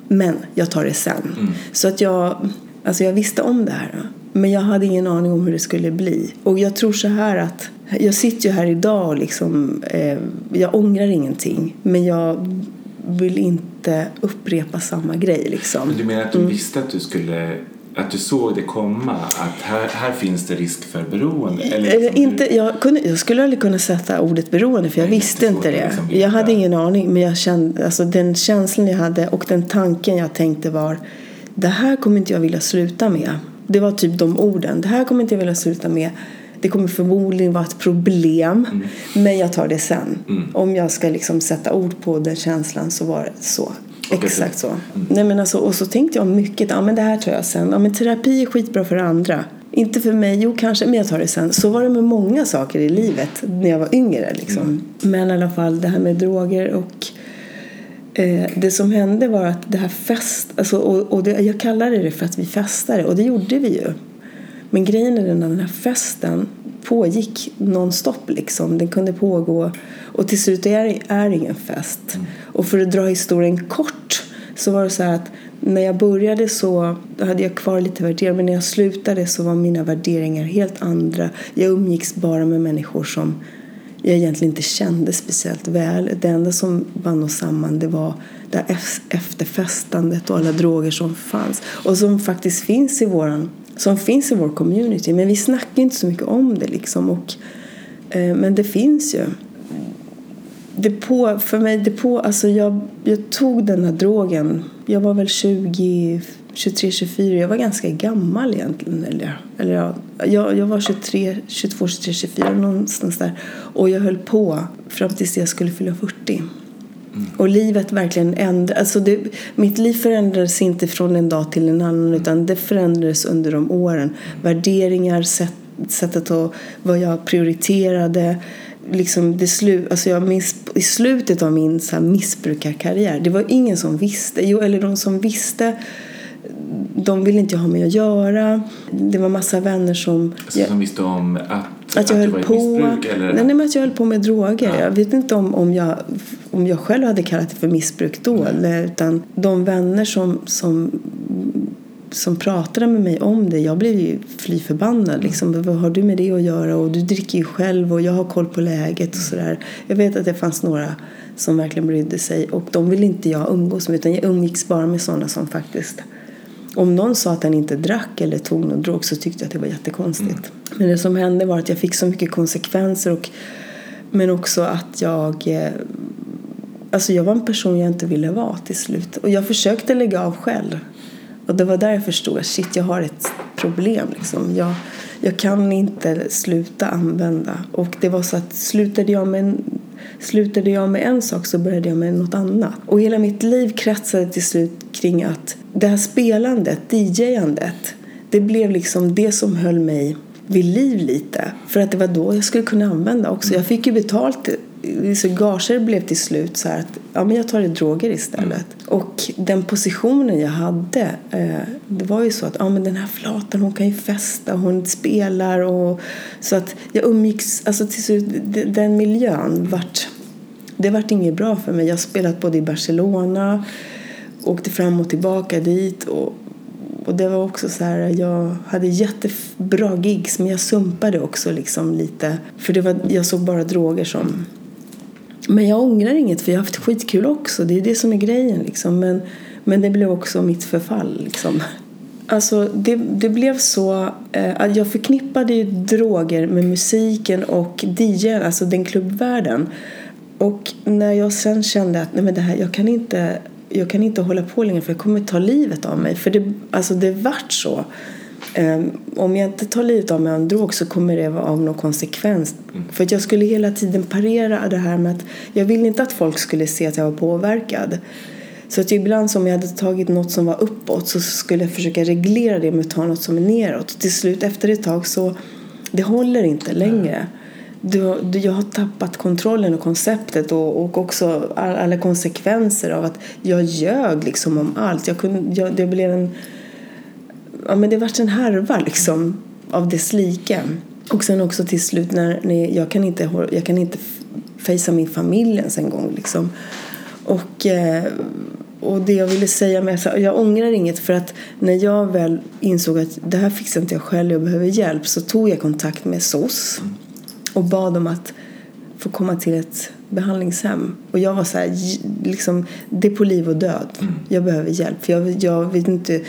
Men jag tar det sen. Mm. Så att jag, alltså jag visste om det här. Men jag hade ingen aning om hur det skulle bli. Och jag tror så här att jag sitter ju här idag och liksom, eh, jag ångrar ingenting. Men jag vill inte upprepa samma grej liksom. Men du menar att du mm. visste att du skulle att du såg det komma, att här, här finns det risk för beroende? Eller liksom inte, du... jag, kunde, jag skulle aldrig kunna sätta ordet beroende för jag Nej, visste inte det. Liksom jag hade ingen aning men jag kände, alltså den känslan jag hade och den tanken jag tänkte var det här kommer inte jag vilja sluta med. Det var typ de orden. Det här kommer inte jag vilja sluta med. Det kommer förmodligen vara ett problem mm. men jag tar det sen. Mm. Om jag ska liksom sätta ord på den känslan så var det så. Exakt så. Mm. Nej, men alltså, och så tänkte jag mycket, ja men det här tar jag sen. Ja men terapi är skitbra för andra. Inte för mig, jo kanske, men jag tar det sen. Så var det med många saker i livet när jag var yngre. Liksom. Mm. Men i alla fall det här med droger och eh, det som hände var att det här fest, alltså, och, och det, jag kallade det för att vi festade och det gjorde vi ju. Men grejen är den att den här festen pågick nonstop liksom. Den kunde pågå och till slut är det är ingen fest. Mm. Och för att dra historien kort så var det så att när jag började så hade jag kvar lite värderingar men när jag slutade så var mina värderingar helt andra. Jag umgicks bara med människor som jag egentligen inte kände speciellt väl. Det enda som band oss samman det var det efterfestandet och alla droger som fanns och som faktiskt finns i våran som finns i vår community. Men vi snackar inte så mycket om det liksom. Och, eh, men det finns ju. Det på, för mig, det på, alltså jag, jag tog den här drogen. Jag var väl 20, 23, 24. Jag var ganska gammal egentligen. Eller, eller jag, jag, jag var 23, 22, 23, 24 någonstans där. Och jag höll på fram tills jag skulle fylla 40. Mm. Och livet verkligen ändrades. Alltså det, mitt liv förändrades inte från en dag till en annan utan det förändrades under de åren. Värderingar, sätt, sättet att vad jag prioriterade. Liksom det slu, alltså jag minns, I slutet av min så här, missbrukarkarriär, det var ingen som visste. Jo, eller de som visste de ville inte ha med att göra. Det var massa vänner som... Alltså, som visste om att att jag höll på. Eller? Nej, men att jag höll på med droger. Ja. Jag vet inte om, om, jag, om jag själv hade kallat det för missbruk då. Nej. Utan de vänner som, som, som pratade med mig om det, jag blev ju fly förbannad. Liksom, vad har du med det att göra? Och du dricker ju själv och jag har koll på läget och sådär. Jag vet att det fanns några som verkligen brydde sig och de ville inte jag umgås med utan jag umgicks bara med sådana som faktiskt om någon sa att han inte drack eller tog någon drog så tyckte jag att det var jättekonstigt. Mm. Men det som hände var att jag fick så mycket konsekvenser och, men också att jag eh, Alltså jag var en person jag inte ville vara till slut. Och jag försökte lägga av själv. Och det var där jag förstod att shit, jag har ett problem. Liksom. Jag, jag kan inte sluta använda. Och det var så att slutade jag med en, slutade jag med en sak så började jag med något annat. Och hela mitt liv kretsade till slut kring att det här spelandet, DJ-andet, det blev liksom det som höll mig vid liv lite. För att det var då jag skulle kunna använda också. Jag fick ju betalt, så gager blev till slut så att ja, men jag tar det droger istället. Mm. Och den positionen jag hade, eh, det var ju så att ja, men den här flatan hon kan ju festa, hon spelar och så att jag umgicks, alltså till slut, den miljön vart, det vart inget bra för mig. Jag har spelat både i Barcelona åkte fram och tillbaka dit och och det var också så här, jag hade jättebra gigs men jag sumpade också liksom lite. För det var, jag såg bara droger som... Men jag ångrar inget för jag har haft skitkul också. Det är det som är grejen liksom. Men, men det blev också mitt förfall liksom. Alltså det, det blev så eh, att jag förknippade ju droger med musiken och DJ, alltså den klubbvärlden. Och när jag sen kände att nej men det här, jag kan inte jag kan inte hålla på längre för jag kommer ta livet av mig. För det, alltså det vart så. Um, om jag inte tar livet av mig av en drog så kommer det vara av någon konsekvens. Mm. För att jag skulle hela tiden parera det här med att jag ville inte att folk skulle se att jag var påverkad. Så att ibland som jag hade tagit något som var uppåt så skulle jag försöka reglera det med att ta något som är neråt. Till slut efter ett tag så det håller inte längre. Mm du, du, jag har tappat kontrollen och konceptet och, och också all, alla konsekvenser av att jag ljög liksom om allt. Jag kunde, jag, det blev en... Ja, men det vart en härva liksom av dess like. Och sen också till slut när, när jag kan inte, jag kan inte fejsa min familj ens en gång liksom. Och, eh, och det jag ville säga med jag ångrar inget för att när jag väl insåg att det här fixar inte jag själv, jag behöver hjälp så tog jag kontakt med SOS och bad om att få komma till ett behandlingshem. Och jag var så här, liksom, det är på liv och död. Mm. Jag behöver hjälp. För jag, jag vet inte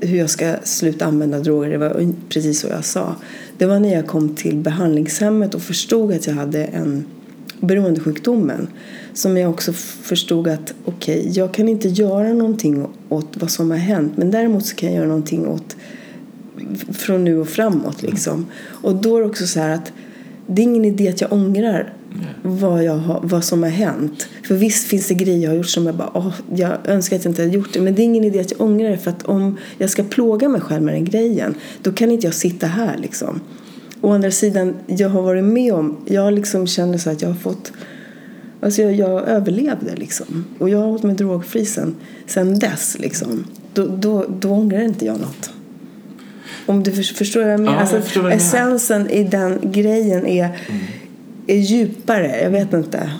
hur jag ska sluta använda droger. Det var precis så jag sa. Det var när jag kom till behandlingshemmet och förstod att jag hade en beroendesjukdomen som jag också förstod att okej, okay, jag kan inte göra någonting åt vad som har hänt men däremot så kan jag göra någonting åt från nu och framåt liksom. Och då är det också så här att det är ingen idé att jag ångrar vad, jag har, vad som har hänt. För visst finns det grejer jag har gjort som jag bara, åh, jag önskar att jag inte hade gjort det. Men det är ingen idé att jag ångrar det för att om jag ska plåga mig själv med den grejen, då kan inte jag sitta här liksom. Å andra sidan, jag har varit med om, jag liksom känner så att jag har fått, alltså jag, jag överlevde liksom. Och jag har hållit mig drogfri sen, sen dess liksom. Då, då, då ångrar inte jag något. Om du förstår vad jag menar? Ja, jag alltså, essensen i den grejen är, mm. Är djupare. Jag vet inte.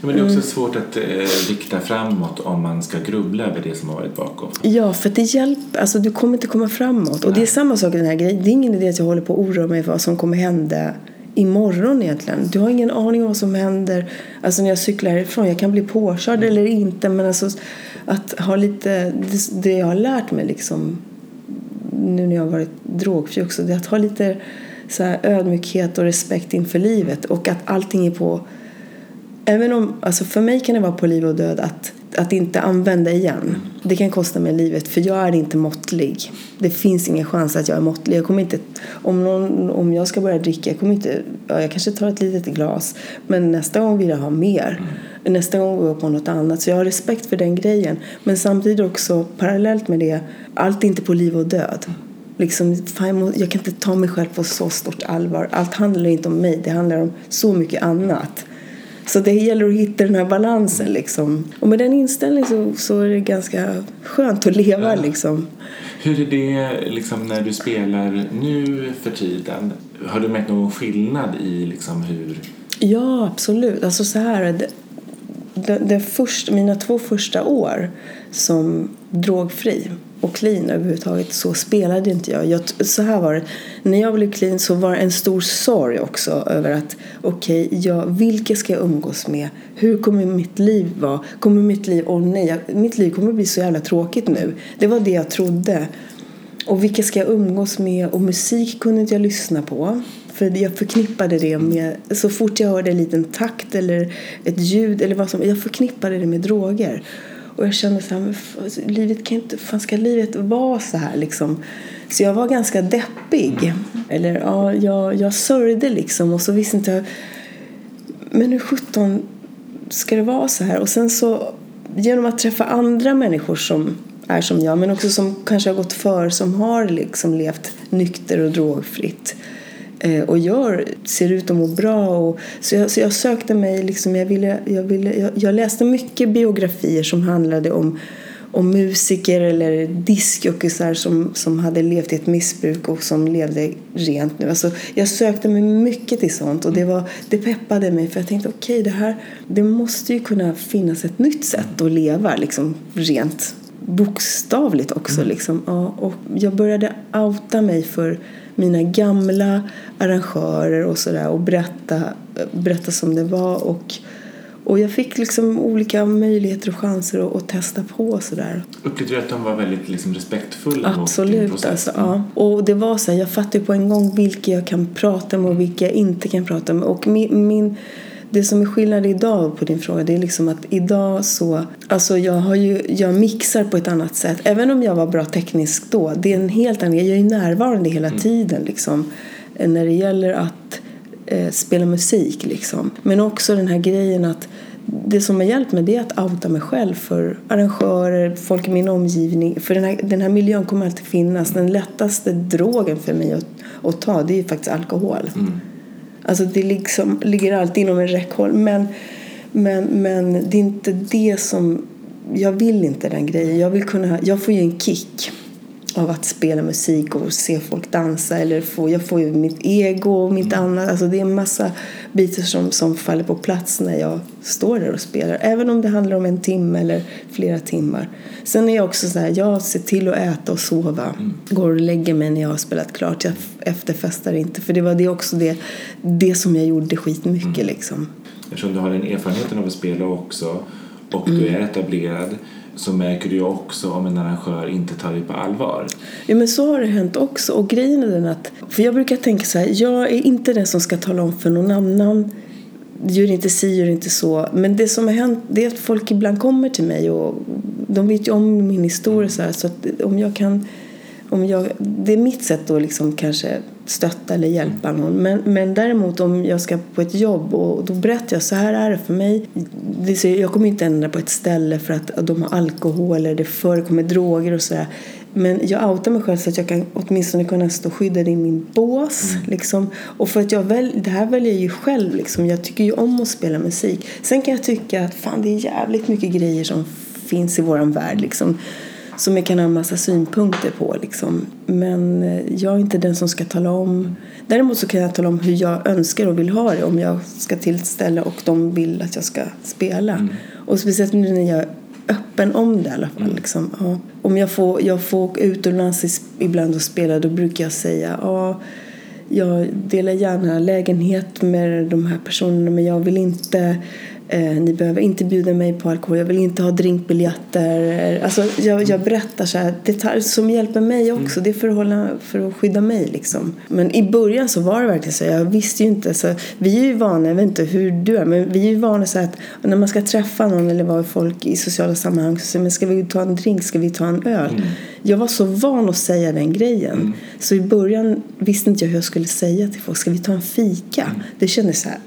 Men det är också mm. svårt att eh, rikta framåt om man ska grubbla över det som har varit bakom. Ja, för det hjälper. Alltså, du kommer inte komma framåt. Och det är samma sak i den här grejen. Det är ingen idé att jag håller på att oroa mig för vad som kommer hända imorgon egentligen. Du har ingen aning om vad som händer alltså när jag cyklar härifrån. Jag kan bli påkörd mm. eller inte. Men alltså att ha lite, det, det jag har lärt mig liksom nu när jag har varit drogfri också, det är att ha lite så här ödmjukhet och respekt inför livet och att allting är på Även om, alltså för mig kan det vara på liv och död att, att inte använda igen. Det kan kosta mig livet för jag är inte måttlig. Det finns ingen chans att jag är måttlig. Jag kommer inte, om, någon, om jag ska börja dricka, jag kommer inte, ja, jag kanske tar ett litet glas. Men nästa gång vill jag ha mer. Nästa gång går jag på något annat. Så jag har respekt för den grejen. Men samtidigt också parallellt med det, allt är inte på liv och död. Liksom, fan, jag kan inte ta mig själv på så stort allvar. Allt handlar inte om mig, det handlar om så mycket annat. Så det gäller att hitta den här balansen liksom. Och med den inställningen så, så är det ganska skönt att leva ja. liksom. Hur är det liksom när du spelar nu för tiden? Har du märkt någon skillnad i liksom hur... Ja, absolut. Alltså så här, det, det, det först, mina två första år som drogfri och clean överhuvudtaget så spelade inte jag. jag. Så här var det. När jag blev clean så var det en stor sorg också över att okej, okay, ja, vilka ska jag umgås med? Hur kommer mitt liv vara? Kommer mitt liv, åh oh, nej, mitt liv kommer bli så jävla tråkigt nu. Det var det jag trodde. Och vilka ska jag umgås med? Och musik kunde inte jag lyssna på. För jag förknippade det med, så fort jag hörde en liten takt eller ett ljud eller vad som, jag förknippade det med droger. Och jag kände så här, men alltså, livet kan inte, fan ska livet vara så här liksom? Så jag var ganska deppig. Eller ja, jag, jag sörjde liksom och så visste inte jag, men hur sjutton ska det vara så här? Och sen så, genom att träffa andra människor som är som jag, men också som kanske har gått för, som har liksom levt nykter och drogfritt Eh, och gör, ser ut att må bra. Och, så, jag, så jag sökte mig, liksom, jag, ville, jag, ville, jag, jag läste mycket biografier som handlade om, om musiker eller diskjockeysar som, som hade levt i ett missbruk och som levde rent nu. Alltså, jag sökte mig mycket till sånt och det, var, det peppade mig för jag tänkte okej okay, det här det måste ju kunna finnas ett nytt sätt att leva liksom rent bokstavligt också. Liksom. Ja, och jag började outa mig för mina gamla arrangörer och sådär och berätta, berätta som det var. Och, och jag fick liksom olika möjligheter och chanser att, att testa på sådär. Upplevde du att de var väldigt liksom respektfulla Absolut, mot din process? alltså, ja. Och det var så här, jag fattade på en gång vilka jag kan prata med och vilka jag inte kan prata med. Och min, min det som är skillnad idag på din fråga det är liksom att idag så, alltså jag har ju, jag mixar på ett annat sätt. Även om jag var bra tekniskt då, det är en helt annan, jag är närvarande hela Mm. tiden liksom. När det gäller att eh, spela musik liksom. Men också den här grejen att det som har hjälpt mig det är att outa mig själv för arrangörer, folk i min omgivning. För den här, den här miljön kommer alltid finnas. Den lättaste drogen för mig att, att ta det är ju faktiskt alkohol. Alltså det liksom, ligger alltid inom en räckhåll. Men, men, men det är inte det som... Jag vill inte den grejen. Jag, vill kunna, jag får ju en kick av att spela musik och se folk dansa. Eller få, jag får ju mitt ego och mitt annat. Alltså det är en massa bitar som, som faller på plats när jag står där och spelar. Även om det handlar om en timme eller flera timmar. Sen är jag också så här, jag ser till att äta och sova. Går och lägger mig när jag har spelat klart. Jag efterfestar inte. För det var det också det, det som jag gjorde skitmycket liksom. Eftersom du har den erfarenheten av att spela också och du Mm. är etablerad så märker du ju också om en arrangör inte tar dig på allvar. Ja men så har det hänt också. Och grejen är den att, för jag brukar tänka så här, jag är inte den som ska tala om för någon annan gör inte si, gör inte så. Men det som har hänt det är att folk ibland kommer till mig och de vet ju om min historia så här, så att om jag kan om jag, det är mitt sätt då liksom kanske stötta eller hjälpa någon. Men, men däremot om jag ska på ett jobb och då berättar jag så här är det för mig. Jag kommer inte ändra på ett ställe för att de har alkohol eller det förekommer droger och sådär. Men jag outar mig själv så att jag kan åtminstone kunna stå skyddad i min bås. Liksom. Och för att jag väl, det här väljer jag ju själv. Liksom. Jag tycker ju om att spela musik. Sen kan jag tycka att fan det är jävligt mycket grejer som finns i våran värld. Liksom som jag kan ha en massa synpunkter på. Liksom. Men eh, jag är inte den som ska tala om. Däremot så kan jag tala om hur jag önskar och vill ha det om jag ska till ett ställe och de vill att jag ska spela. Och speciellt nu när jag är öppen om det i alla fall. Liksom. Ja. Om jag får, jag får åka utomlands ibland och spela då brukar jag säga ja, jag delar gärna lägenhet med de här personerna men jag vill inte ni behöver inte bjuda mig på alkohol. Jag vill inte ha drinkbiljetter. Alltså, jag, jag berättar så här, detaljer som hjälper mig också. Det är för att, hålla, för att skydda mig. Liksom. Men i början så var det verkligen så. Jag visste ju inte. Så vi är ju vana, jag vet inte hur du är, men vi är ju vana så att när man ska träffa någon eller vara folk i sociala sammanhang så säger man, ska vi ta en drink, ska vi ta en öl? Mm. Jag var så van att säga den grejen. Så i början visste inte jag hur jag skulle säga till folk, ska vi ta en fika? Det kändes så här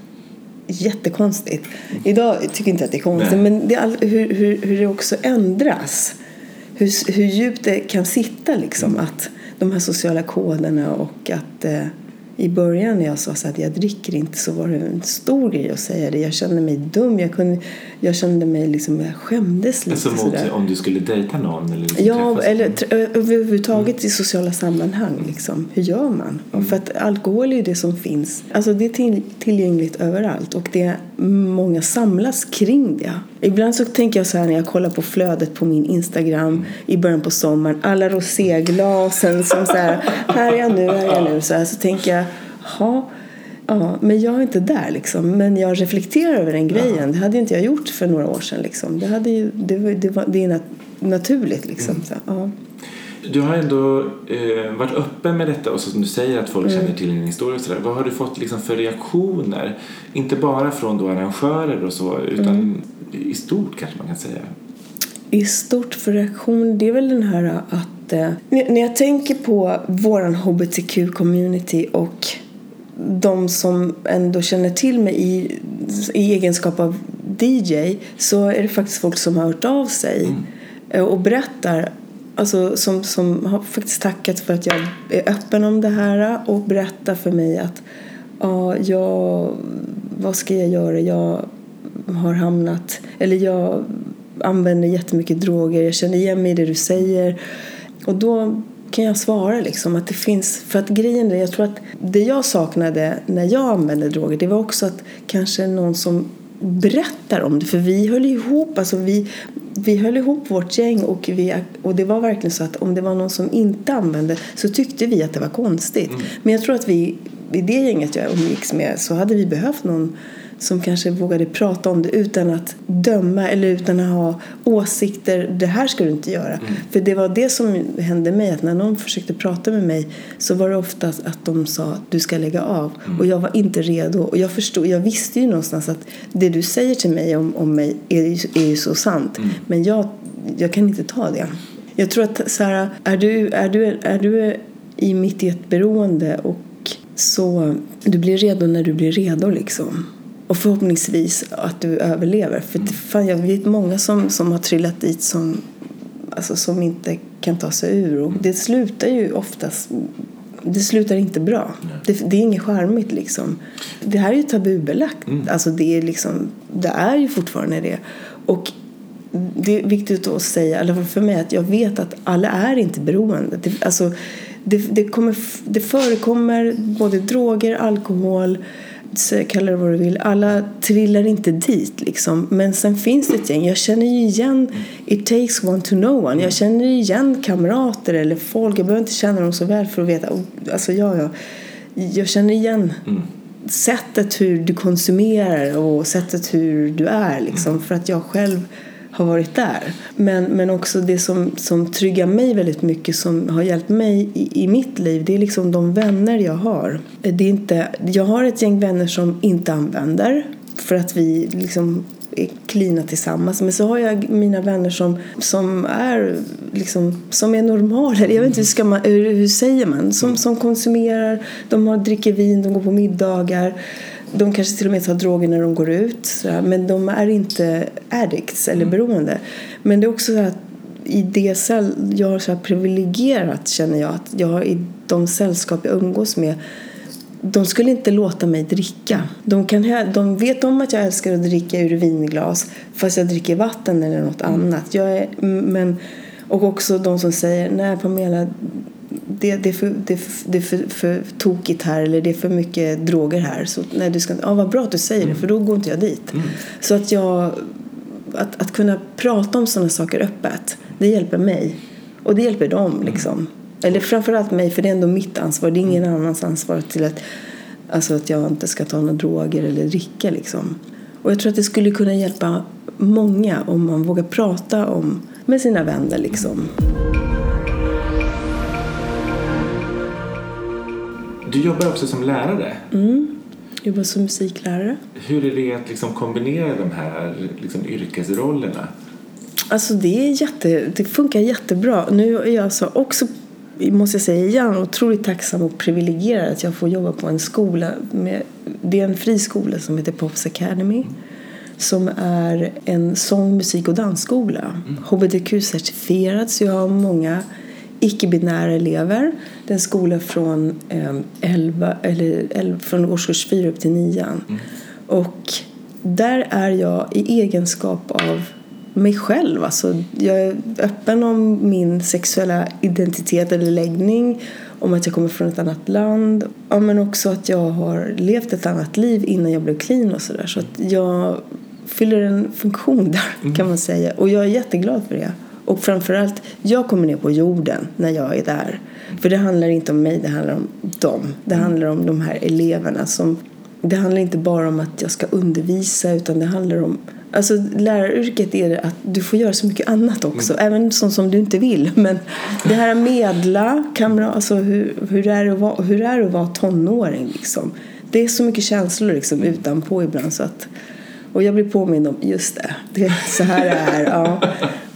jättekonstigt. Idag tycker jag inte att det är konstigt, Nej. men det all, hur, hur, hur det också ändras. Hur, hur djupt det kan sitta liksom. Att de här sociala koderna och att eh, i början när jag sa att jag dricker inte så var det en stor grej att säga det. Jag kände mig dum. Jag, kunde, jag kände mig liksom, jag skämdes lite mot sådär. om du skulle dejta någon eller liksom Ja, eller överhuvudtaget i sociala sammanhang. Liksom. Hur gör man? Och för att alkohol är ju det som finns. Alltså det är till, tillgängligt överallt och det är många samlas kring det. Ibland så tänker jag så här när jag kollar på flödet på min Instagram i början på sommaren. Alla roséglasen som så här, här är jag nu, här är jag nu. Så, här, så tänker jag, ja, ja, men jag är inte där liksom. Men jag reflekterar över den grejen. Det hade inte jag gjort för några år sedan liksom. Det, hade ju, det, var, det, var, det är nat- naturligt liksom. Så, ja. Du har ändå eh, varit öppen med detta och så som du säger att folk Mm. känner till din historia och sådär. Vad har du fått liksom för reaktioner? Inte bara från då arrangörer och så utan Mm. I stort kanske man kan säga. I stort för reaktion, det är väl den här att eh, när jag tänker på våran hbtq-community och de som ändå känner till mig i, i egenskap av DJ så är det faktiskt folk som har hört av sig eh, och berättar Alltså som, som har faktiskt tackat för att jag är öppen om det här och berättar för mig att ja, jag, vad ska jag göra? Jag har hamnat, eller jag använder jättemycket droger, jag känner igen mig i det du säger. Och då kan jag svara liksom att det finns, för att grejen är, jag tror att det jag saknade när jag använde droger, det var också att kanske någon som berättar om det. För vi höll ihop, alltså vi, vi höll ihop vårt gäng och, vi, och det var verkligen så att om det var någon som inte använde så tyckte vi att det var konstigt. Mm. Men jag tror att vi i det gänget jag umgicks med så hade vi behövt någon som kanske vågade prata om det utan att döma eller utan att ha åsikter. Det här ska du inte göra. Mm. För det var det som hände mig. Att när någon försökte prata med mig så var det oftast att de sa du ska lägga av. Mm. Och jag var inte redo. Och jag förstod, jag visste ju någonstans att det du säger till mig om, om mig är, är ju så sant. Mm. Men jag, jag kan inte ta det. Jag tror att Sara, är du, är du, är du i mitt i ett beroende och så du blir redo när du blir redo liksom. Och förhoppningsvis att du överlever. För fan, jag vet många som, som har trillat dit som, alltså, som inte kan ta sig ur. Och det slutar ju oftast det slutar inte bra. Det, det, är inget charmigt liksom. Det här är ju tabubelagt. Mm. Alltså det är liksom, det är ju fortfarande det. Och det är viktigt att säga, eller för mig, att jag vet att alla är inte beroende. Det, alltså, det, det, kommer, det förekommer både droger, alkohol, kalla det vad du vill. Alla trillar inte dit liksom. Men sen finns det ett gäng. Jag känner ju igen It takes one to know one. Jag känner igen kamrater eller folk. Jag behöver inte känna dem så väl för att veta. Alltså jag, jag, jag känner igen mm. sättet hur du konsumerar och sättet hur du är liksom. Mm. För att jag själv har varit där. Men, men också det som, som tryggar mig väldigt mycket, som har hjälpt mig i, i mitt liv, det är liksom de vänner jag har. Det är inte, jag har ett gäng vänner som inte använder för att vi liksom är klina tillsammans. Men så har jag mina vänner som, som är liksom, som är normala. Jag vet inte hur, ska man, hur säger man? Som, som konsumerar, de har, dricker vin, de går på middagar de kanske till och med tar droger när de går ut. Men de är inte addicts eller mm. beroende. Men det är också så att i det cell, jag har så här privilegierat känner jag att jag i de sällskap jag umgås med de skulle inte låta mig dricka. De, kan, de vet om att jag älskar att dricka ur vinglas fast jag dricker vatten eller något mm. annat. Jag är, men, och också de som säger nej Pamela det, det, är, för, det, är, för, det är för, för tokigt här eller det är för mycket droger här. Så nej, du ska, ja, vad bra att du säger det för då går inte jag dit. Mm. Så att jag att, att kunna prata om sådana saker öppet, det hjälper mig. Och det hjälper dem mm. liksom. Eller framförallt mig, för det är ändå mitt ansvar. Det är ingen annans ansvar till att, alltså att jag inte ska ta några droger eller dricka liksom. Och jag tror att det skulle kunna hjälpa många om man vågar prata om med sina vänner liksom. Du jobbar också som lärare. Mm. Jag jobbar som musiklärare. Hur är det att liksom kombinera de här liksom yrkesrollerna? Alltså det, är jätte, det funkar jättebra. Nu är jag så också, måste jag säga igen, otroligt tacksam och privilegierad att jag får jobba på en skola. Med, det är en friskola som heter Pops Academy. Mm. Som är en sång-, musik och dansskola. Mm. HBTQ-certifierad så jag har många icke-binära elever. Det är en skola från, eh, 11, eller 11, från årskurs 4 upp till 9. Mm. Och där är jag i egenskap av mig själv. Alltså, jag är öppen om min sexuella identitet eller läggning, om att jag kommer från ett annat land. Ja, men också att jag har levt ett annat liv innan jag blev clean och sådär. Så att jag fyller en funktion där mm. kan man säga. Och jag är jätteglad för det. Och framförallt, jag kommer ner på jorden när jag är där. För det handlar inte om mig, det handlar om dem. Det mm. handlar om de här eleverna som... Det handlar inte bara om att jag ska undervisa utan det handlar om... Alltså läraryrket är att du får göra så mycket annat också. Mm. Även sånt som du inte vill. Men det här medla, kamera, alltså hur, hur, är det att vara, hur är det att vara tonåring liksom. Det är så mycket känslor liksom utanpå ibland så att... Och jag blir påmind om, just det, det är så här det är. Ja,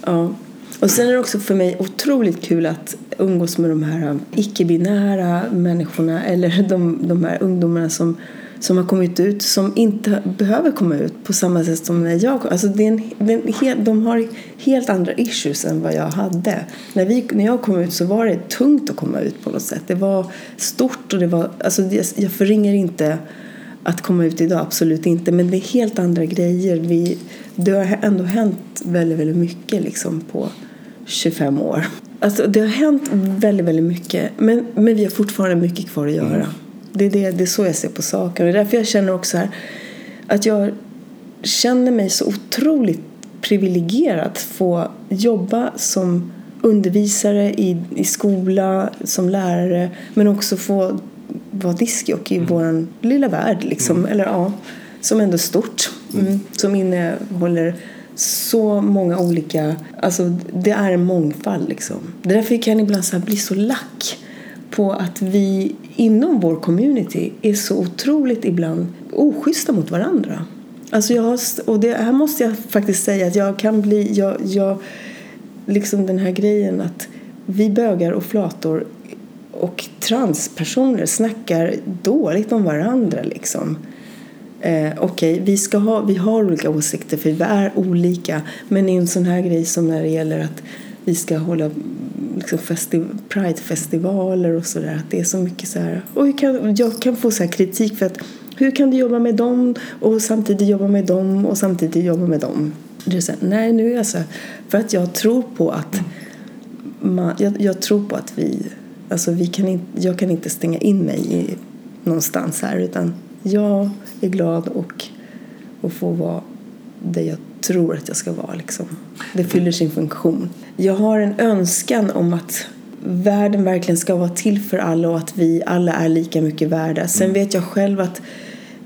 ja. Och sen är det också för mig otroligt kul att umgås med de här um, icke-binära människorna eller de, de här ungdomarna som, som har kommit ut som inte behöver komma ut på samma sätt som när jag kom. Alltså det är en, det är en helt, de har helt andra issues än vad jag hade. När, vi, när jag kom ut så var det tungt att komma ut på något sätt. Det var stort och det var, alltså det, jag förringar inte att komma ut idag, absolut inte. Men det är helt andra grejer. Vi, det har ändå hänt väldigt, väldigt mycket liksom på 25 år. Alltså, det har hänt väldigt, väldigt mycket. Men, men vi har fortfarande mycket kvar att göra. Mm. Det, är det, det är så jag ser på saken. Och det är därför jag känner också här att jag känner mig så otroligt privilegierad att få jobba som undervisare i, i skola, som lärare men också få vara diskjockey i mm. vår lilla värld. Liksom. Mm. Eller, ja, som ändå är stort. Mm. Som innehåller så många olika... Alltså, det är en mångfald. Liksom. Det är därför kan ibland så bli så lack på att vi inom vår community är så otroligt ibland oschyssta mot varandra. Alltså jag har, och det här måste jag faktiskt säga att jag kan bli... Jag, jag, liksom den här grejen att vi bögar och flator och transpersoner snackar dåligt om varandra liksom. Eh, Okej, okay, vi, vi har olika åsikter för vi är olika men i en sån här grej som när det gäller att vi ska hålla liksom festi Pride-festivaler och sådär att det är så mycket så här och kan, jag kan få så här kritik för att hur kan du jobba med dem och samtidigt jobba med dem och samtidigt jobba med dem? Det är så här, nej, nu är jag så här, för att jag tror på att man, jag, jag, tror på att vi, alltså vi kan inte, jag kan inte stänga in mig i, någonstans här utan jag är glad och, och får vara det jag tror att jag ska vara. Liksom. Det fyller sin funktion. Jag har en önskan om att världen verkligen ska vara till för alla och att vi alla är lika mycket värda. Sen mm. vet jag själv att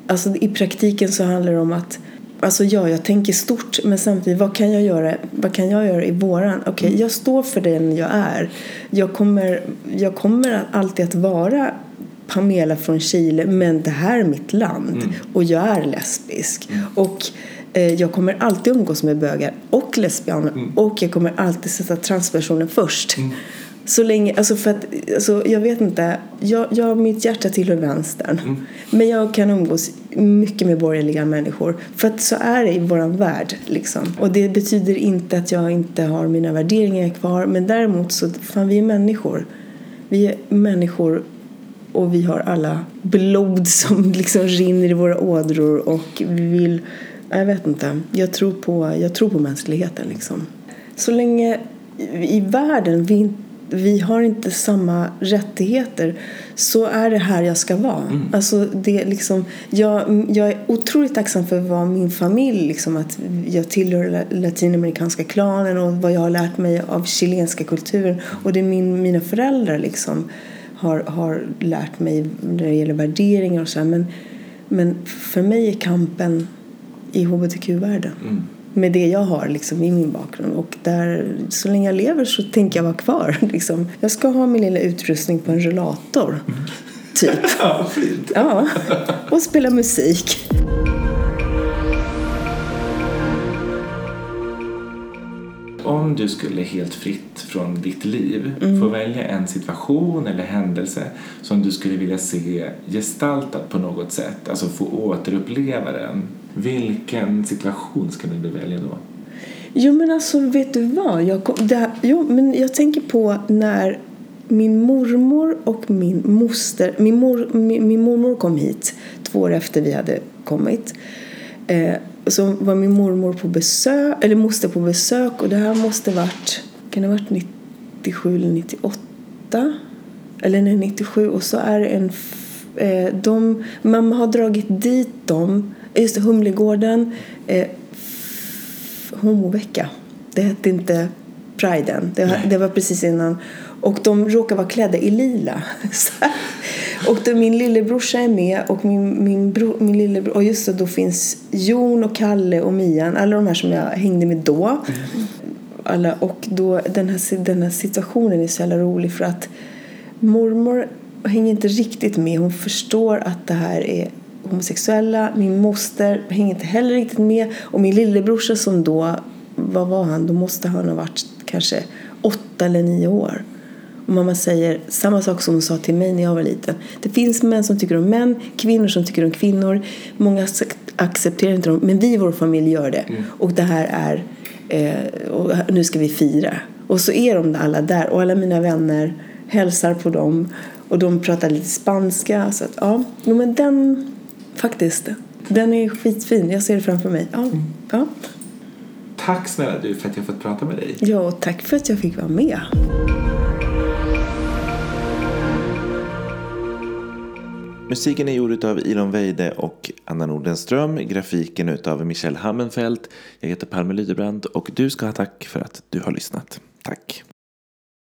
alltså, i praktiken så handlar det om att Alltså ja, jag tänker stort men samtidigt vad kan jag göra, vad kan jag göra i våran? Okej, okay, mm. jag står för den jag är. Jag kommer, jag kommer alltid att vara Pamela från Chile men det här är mitt land mm. och jag är lesbisk. Mm. Och eh, jag kommer alltid umgås med bögar och lesbianer mm. och jag kommer alltid sätta transpersoner först. Mm. Så länge, alltså för att, alltså jag vet inte, jag, jag, mitt hjärta tillhör vänstern. Mm. Men jag kan umgås mycket med borgerliga människor. För att så är det i våran värld. Liksom. Och det betyder inte att jag inte har mina värderingar kvar. Men däremot så, fan vi är människor. Vi är människor och vi har alla blod som liksom rinner i våra ådror och vi vill, jag vet inte, jag tror på, jag tror på mänskligheten liksom. Så länge i världen vi, vi har inte samma rättigheter så är det här jag ska vara. Mm. Alltså det liksom, jag, jag är otroligt tacksam för vad min familj, liksom, att jag tillhör latinamerikanska klanen och vad jag har lärt mig av chilenska kulturen och det är min, mina föräldrar liksom har, har lärt mig när det gäller värderingar och så här. Men, men för mig är kampen i hbtq-världen. Mm. Med det jag har liksom, i min bakgrund. Och där, så länge jag lever så tänker jag vara kvar. Liksom. Jag ska ha min lilla utrustning på en rullator. Mm. Typ. ja. Ja, och spela musik. Om du skulle helt fritt från ditt liv mm. få välja en situation eller händelse som du skulle vilja se gestaltad på något sätt, alltså få återuppleva den. Vilken situation skulle du välja då? Jo men alltså vet du vad? Jag, kom, det, jo, men jag tänker på när min mormor och min moster, min, mor, min, min mormor kom hit två år efter vi hade kommit. Eh, så var min mormor på besök, eller moster på besök och det här måste varit, kan det ha varit 97 eller 98? Eller nej, 97 och så är det en, eh, de, mamma har dragit dit dem, just det, Humlegården, eh, homovecka. Det hette inte Priden, det, det var precis innan. Och de råkar vara klädda i lila. och då min lillebrorsa är med och min, min, bro, min lillebror, och just det, då finns Jon och Kalle och Mian, alla de här som jag hängde med då. Alla, och då, den, här, den här situationen är så jävla rolig för att mormor hänger inte riktigt med. Hon förstår att det här är homosexuella. Min moster hänger inte heller riktigt med. Och min lillebrorsa som då, vad var han? Då måste han ha varit kanske åtta eller nio år. Och mamma säger samma sak som hon sa till mig när jag var liten. Det finns män som tycker om män, kvinnor som tycker om kvinnor. Många accepterar inte dem, men vi i vår familj gör det. Mm. Och det här är, eh, och nu ska vi fira. Och så är de alla där och alla mina vänner hälsar på dem och de pratar lite spanska. Så att, ja, men den faktiskt, den är skitfin. Jag ser det framför mig. Ja, mm. ja. Tack snälla du för att jag fått prata med dig. Ja, och tack för att jag fick vara med. Musiken är gjord av Ilon Weide och Anna Nordenström. Grafiken av Michelle Hammenfeldt. Jag heter Palme Lydebrand och du ska ha tack för att du har lyssnat. Tack!